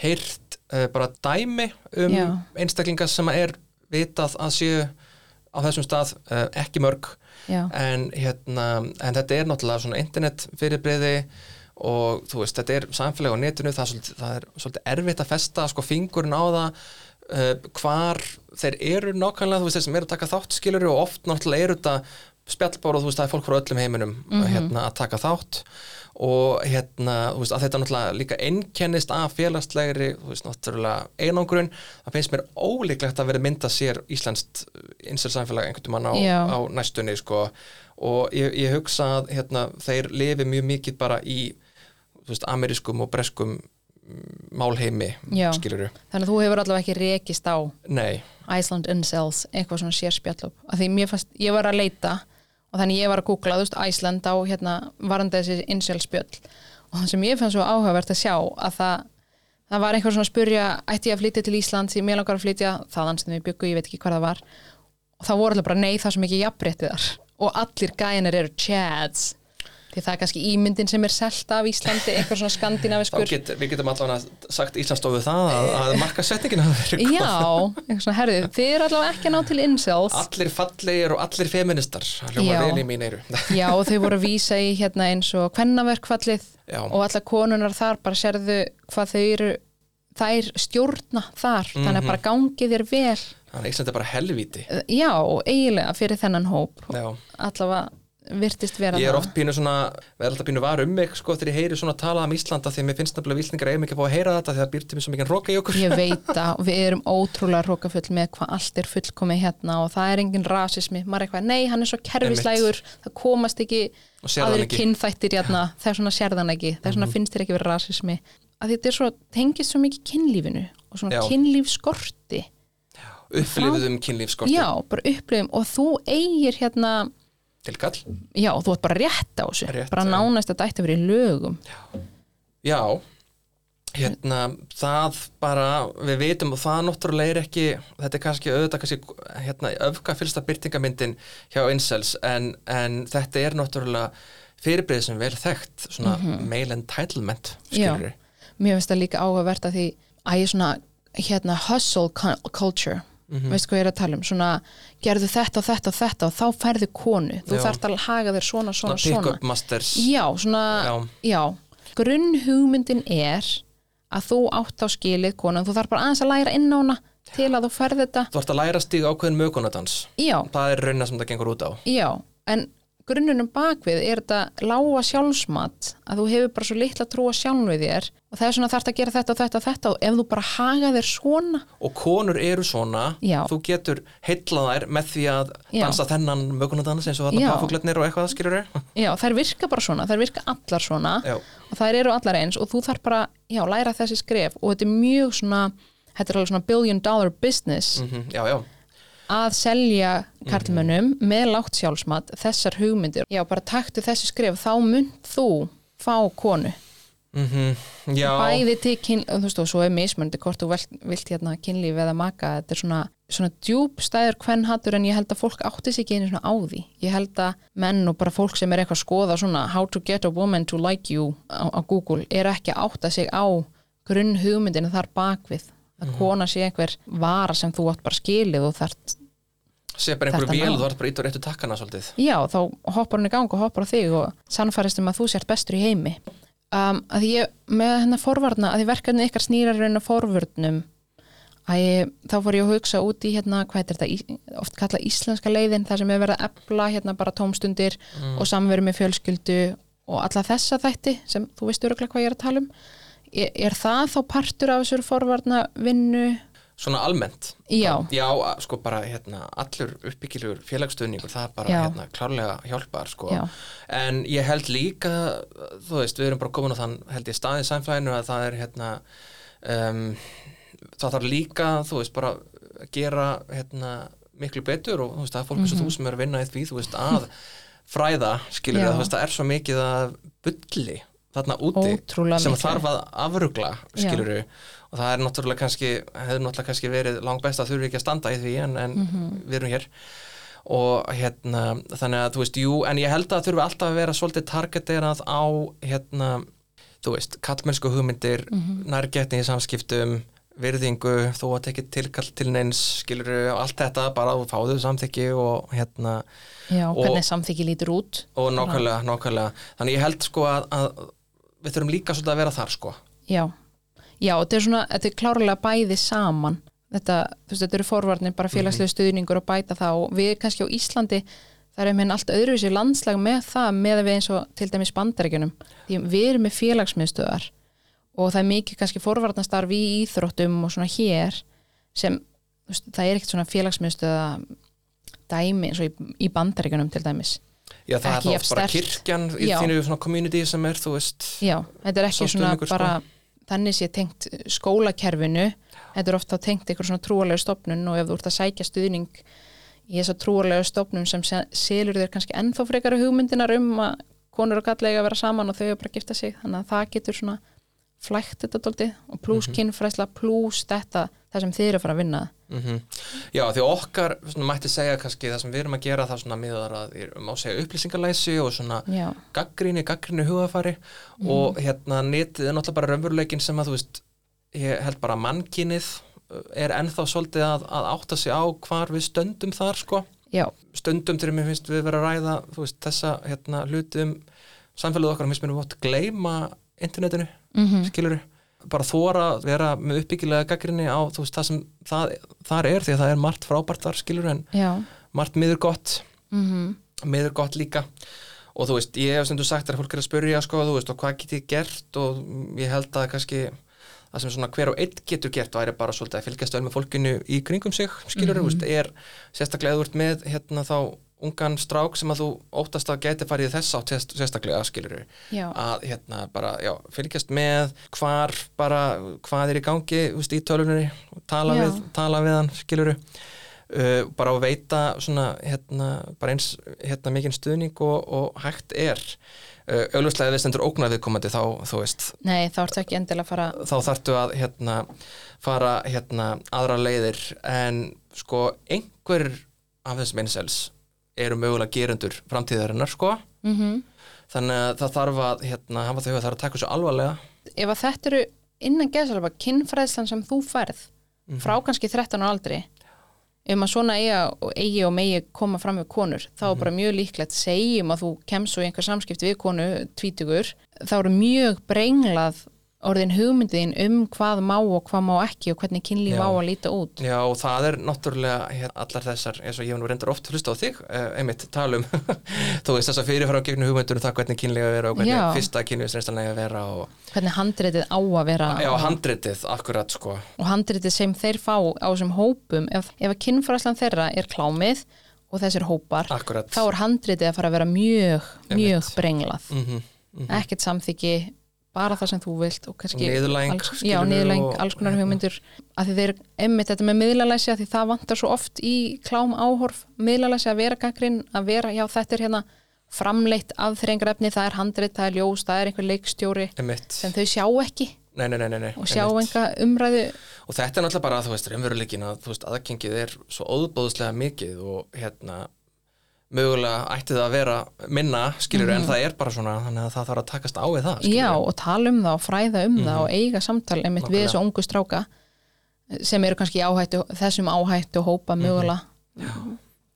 heyrt uh, bara dæmi um Já. einstaklingar sem er vitað að séu á þessum stað uh, ekki mörg en, hérna, en þetta er náttúrulega svona internet fyrirbreyði og þú veist, þetta er samfélag á netinu, það er svolítið, það er svolítið erfitt að festa sko fingurinn á það uh, hvar þeir eru nákvæmlega, þú veist, þeir sem eru að taka þátt skilur og oft náttúrulega eru þetta spjallbór og þú veist, það er fólk frá öllum heiminum hérna, að taka þátt. Og hérna, þú veist, að þetta náttúrulega líka einkennist af félagslegri þú veist, náttúrulega einangrun það finnst mér ólíklegt að vera mynda sér íslenskt insel samfélag einhvern mann á, á næstunni sko. Og ég, ég hugsa að hérna, þeir lifi mjög mikið bara í þú veist, amerískum og breskum mm, málheimi, skiluru þannig að þú hefur allavega ekki rekist á Nei, Iceland Incels, eitthvað svona sér spjallop að því mér fannst, ég var að leita og þannig ég var að googla, veist, Iceland á hérna, varandi þessi incel spjöll og það sem ég fannst svo áhugavert að sjá að það, það var einhver svona að spurja ætti ég að flytja til Ísland, því mér langar að flytja þaðan sem við byggu, ég veit ekki hvað það var. Og það voru allir bara nei, það er svo mikið jafnréttið þar. Og allir gæjanir eru chads því það er kannski ímyndin sem er selt af Íslandi, eitthvað svona skandinaviskur get, við getum allavega sagt Íslandsstofu það að, að marka setningin hafa verið góð. Já, eitthvað svona, herðu, þið eru allavega ekki að ná til incels. Allir fallegir og allir feministar hljóma vel í mín eyru. Já, og þau voru að vísa í hérna eins og kvennaverkfallið og allar konunar þar bara sérðu hvað þau eru þær stjórna þar, þannig að bara gangi þér vel. Þannig að Ísland er bara helvíti. Já, eiginlega fyrir þennan hóp. Já. allavega virtist vera Ég er það. oft pínu svona, verð alltaf pínu var um mig sko þegar ég heyri svona talað um Íslanda því að mér finnst nefnilega vilningar eigum ekki að fá að heyra þetta því að það býr til mér svo mikið roka í okkur. Ég veit að við erum ótrúlega hrókafull með hvað allt er fullkomið hérna og það er engin rasismi, maður er eitthvað, nei, hann er svo kerfislægur, það komast ekki ekki. kynþættir hérna, það er svona sérðan ekki. Það er svona finnst þér ekki verið rasismi? Að þetta er svo, tengist svo mikið kynlífinu og svona kynlífskorti upplifðum kynlífskorti já, bara upplifum og þú eigir hérna tilkall já, þú ert bara rétt á þessu. Rétt, bara já. nánast að þetta ætti að vera í lögum. Já, hérna það bara, við vitum og það náttúrulega er ekki, þetta er kannski auðvitað kannski, hérna, öfgafylsta byrtingamyndin hjá incels en, en þetta er náttúrulega fyrirbrið sem vel þekkt, svona male entitlement, skilur við mér finnst það líka áhugavert að því að ég svona hérna hustle cu- culture veistu hvað ég er að tala um, svona gerðu þetta og þetta og þetta og þá færðu konu. Þú Já. þarft að haga þér svona, svona, svona svona. masters. Já, svona, Já. já, grunnhugmyndin er að þú átt á skilið konu, þú þarf bara aðeins að læra inn á hana til að þú færð þetta. Þú ert að læra stíga ákveðin mögunadans já, það er raunina sem það gengur út á. Já, en grunnunum bakvið er þetta lága sjálfsmat að þú hefur bara svo litla trú að sjálfum þér og það er svona þarft að gera þetta og þetta og þetta og ef þú bara haga þér svona og konur eru svona, Já. þú getur heitlað þær með því að Já. dansa þennan mögunadans eins og þarna Já. páfugletnir og eitthvað skilur við Já, þær virka bara svona, þær virka allar svona Já. og þær eru allar eins og þú þarf bara, já, læra þessi skref og þetta er mjög svona, þetta er alveg svona billion dollar business mm já, já, að selja karlmönnum með lágt sjálfsmat þessar hugmyndir. Já, bara taktu þessi skref, þá mynd þú fá konu. mm já. Bæði til kyn, þú veist, og svo er mismöndi hvort þú vilt, hérna kynlíf eða maka, þetta er svona, svona djúb stæður hvern hattur en ég held að fólk átti sig ekki einu svona á því. Ég held að menn og bara fólk sem er eitthvað að skoða svona how to get a woman to like you á, á Google er ekki að átta sig á grunn hugmyndinu þar bakvið að Mhm. kona sé einhver vara sem þú átt bara skilið og þart sé bara einhverju vél þú ert bara ít og réttu takkana svolítið. Já, þá hoppar hún í gang og hoppar á þig og sannfærist um að þú sért bestur í heimi. Um, að ég með hennar forvarna, að því verkefni ykkar snýrar raun að forvörnum að ég, þá fór ég að hugsa út í hérna, hvað er þetta, oft kalla íslenska leiðin, það sem er verið að efla hérna bara tómstundir og samveru með fjölskyldu og alla þessa þætti sem þú veist öruglega hvað ég er að tala um. Er, er það þá partur af þessur forvarna vinnu? Svona almennt Já, já, sko bara hérna allur uppbyggilegur félagsstöðningur það er bara Já. hérna klárlega hjálpar sko Já. en ég held líka þú veist, við erum bara komin á þann held ég staðið samflæðinu að það er hérna um, það þarf líka þú veist, bara gera hérna miklu betur og þú veist, það er fólk eins og þú sem er að vinna í því, þú veist, að fræða, skilur Já. þú veist, það er svo mikið að bulli þarna úti Ótrúlega sem mikið. þarf að afrugla, skilur og það er náttúrulega kannski, hefur náttúrulega kannski verið langt best að þurfi ekki að standa í því en, en Mhm. við erum hér. Og hérna, þannig að þú veist, jú en ég held að það þurfi alltaf að vera svolítið targeterað á hérna þú veist, kallmennsku hugmyndir mm Mhm. nærgetni í samskiptum virðingu, þú átt ekki tilkall til neins, skilur allt þetta bara þú fáðu samþykki og hérna já, Og- hvernig samþykki lítur út. Og nákvæmlega, nákvæmlega. Þannig ég held sko að, að við þurfum líka svolítið að vera þar sko. Já, já, þetta er svona, þetta er klárlega bæði saman. Þetta, þú veist, þetta eru forvarnir, bara félagslegu stuðningur og bæta það. Og við kannski á Íslandi það er með allt öðruvísi landslag með það með að við eins og til dæmis bandaríkjunum. Því við erum með félagsmiðstöðar og það er mikið kannski forvarnastarf í íþróttum og svona hér sem, þú veist, það er ekkert svona félagsmiðstöða dæmi eins og í, í bandaríkjunum til dæmis. Já, það Ekki er þá bara kirkjan í þínu svona community sem er, þú veist Já, þetta er ekki svona sko. bara þannig sé tengt skólakerfinu. Þetta er ofta tengt einhver svona trúalegu stopnun og ef þú ert að sækja stuðning í þessa trúalegu stopnun sem se- selur þér kannski ennþá frekara hugmyndinar um að konur og gallega að vera saman og þau bara gifta sig. Þannig að það getur svona flækt þetta dóltið og pluss Mhm. kynfræsla pluss þetta, það sem þið eru að fara að vinna. Mm Já, því okkar, svona, mætti segja kannski það sem við erum að gera það svona miðar að má segja upplýsingalæsi og svona Já, gaggríni, gaggríni hugafari Mhm. og hérna netið er náttúrulega bara raunveruleikin sem að þú veist, ég held bara að mannkynið uh, er ennþá svolítið að, að átta sig á hvar við stöndum þar sko, já, stöndum til mér finnst við vera að ræða veist, þessa hérna hluti um samfélagið okkar, finnst mér við átt gleyma internetinu, mm skilur bara þóra að vera með uppbyggilega gaggrinni á þú veist það sem það, þar er því að það er margt frábært þar skilur en já. margt miður gott. Mm miður gott líka. Og þú veist, ég hef stundu sagt að fólk er að spyrja sko, þú veist, og hvað get ég gert? Og ég held að kannski það sem svona hver og einn getur gert væri bara svolítið að fylgjast vel með fólkinu í kringum sig skilur, mm veist, er sérstaklega eða þú ert með hérna þá ungan strák sem að þú óttast að geti farið þess átt sérst- sérstaklega skilur Já, að hérna bara, já, fylgjast með hvar bara, hvað er í gangi veist, í tölunni, tala Já. við tala við hann, skiluru uh, bara að veita svona hérna, bara eins hérna mikinn stuðning og, og hægt er. Uh, auglustlega ef við stendur ógnað viðkomandi þá, þú veist, nei, þá ertu ekki endilega að fara þá þarftu að hérna fara hérna aðra leiðir. En sko einhver af þessum einsels eru mögulega gerendur framtíðarinnar sko mm þannig að það þarf að hérna, hafa þau að það er að taka svo alvarlega ef að þetta eru innan geðsalva kynfræðslan sem þú færð Mhm. frá kannski 13 ára aldri um að svona eiga og eigi og megi koma fram með konur, þá er Mhm. bara mjög líklegt segjum að þú kemst í einhver samskipti við konu tvítugur, þá eru mjög brenglað orðin hugmyndiðin um hvað má og hvað má ekki og hvernig kynlíf á að líta út. Já, og það er náttúrulega hérna, allar þessar, eins og ég nú reyndar oft hlusta á þig, eh, einmitt talum þú veist þess að fyrirfara á gegnu hugmyndur um það hvernig kynlega vera og hvernig Já. fyrsta kynlífsreynslanlega vera og hvernig handritið á að vera já, og, handritið, akkurat sko. Og handritið sem þeir fá á þessum hópum ef, ef að kynfræðslan þeirra er klámið og þessir hópar akkurat. þá er handritið að fara að vera mjög, mjög Bara það sem þú vilt og kannski Niðurlæging, alls, já, niðurlæging, og- alls konar hugmyndur að því þeir emmitt þetta með miðlalæsi að því það vantar svo oft í klám áhorf. Miðlalæsi að vera gaggrinn að vera, já þetta er hérna framleitt aðþrengrefni, það er handrit, það er ljós það er einhver leikstjóri einmitt, sem þau sjá ekki nei, nei, nei, og sjá enga umræðu. Og þetta er náttúrulega bara, þú veist, raunveruleikin að aðgengið er svo óðbóðslega mikið og hérna mögulega ætti það að vera minna skilur Mhm. en það er bara svona þannig að það þarf að takast á við það skilurðu. Já, og tala um það og fræða um það Mhm. og eiga samtal einmitt við Nákvæmlega. þessu ungu stráka sem eru kannski í áhættu, þessum áhættu hópa Mhm. mögulega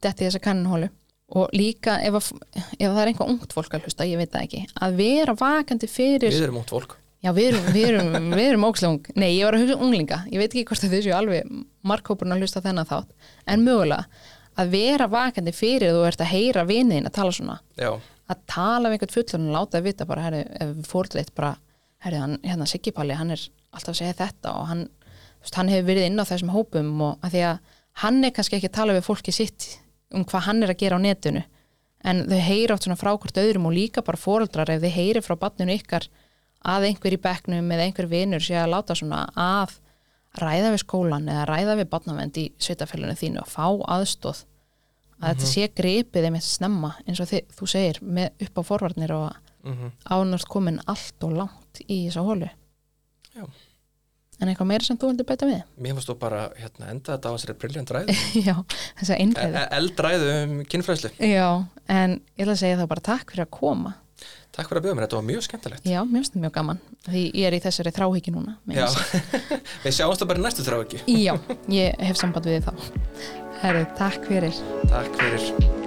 detti þessa kannunhólu og líka ef, að, ef það er einhvað ungt fólk að hlusta, ég veit það ekki að vera vakandi fyrir við erum út fólk Já, við erum, við erum, við erum ókslega ung Nei, ég var að hugsa um unglinga Ég veit ekki hvort að þau séu alveg markhópurinn að hlusta þennan þátt En mögulega að vera vakandi fyrir þú ert að heyra viniðin að tala svona. Já, að tala við einhvern fullur og láta það vita bara, herri, ef við fórleitt bara, herri, hann, hérna Siggi Palli hann er alltaf að segja þetta og hann, veist, hann hefur verið inn á þessum hópum og að því að hann er kannski ekki að tala við fólki sitt um hvað hann er að gera á netinu. En þau heyra oft svona frá hvort öðrum og líka bara fóreldrar ef þau heyri frá banninu ykkar að einhver í bekknum eða einhver vinur sé að láta svona að ræða við skólan eða ræða við barnavend í sveitafélunum þínu og fá aðstóð að þetta sé gripið einmitt snemma eins og þið, þú segir með upp á forvarnir og mm ánast komin allt og langt í þessa hólu Já. en eitthvað meira sem þú vildi bæta við? Mér finnst þú bara hérna, enda þetta á þessari briljant ræðu. Já, þess að einræðu E- eldræðu um kynfræðslu. Já, en ég ætla að segja þá bara takk fyrir að koma takk fyrir að bjóða mér, þetta var mjög skemmtilegt. Já, það mjög gaman því ég er í þessari þráhyggju núna já, við sjáumst það bara í næstu þrá ekki já, ég hef samband við þá. Herru, takk fyrir. Takk fyrir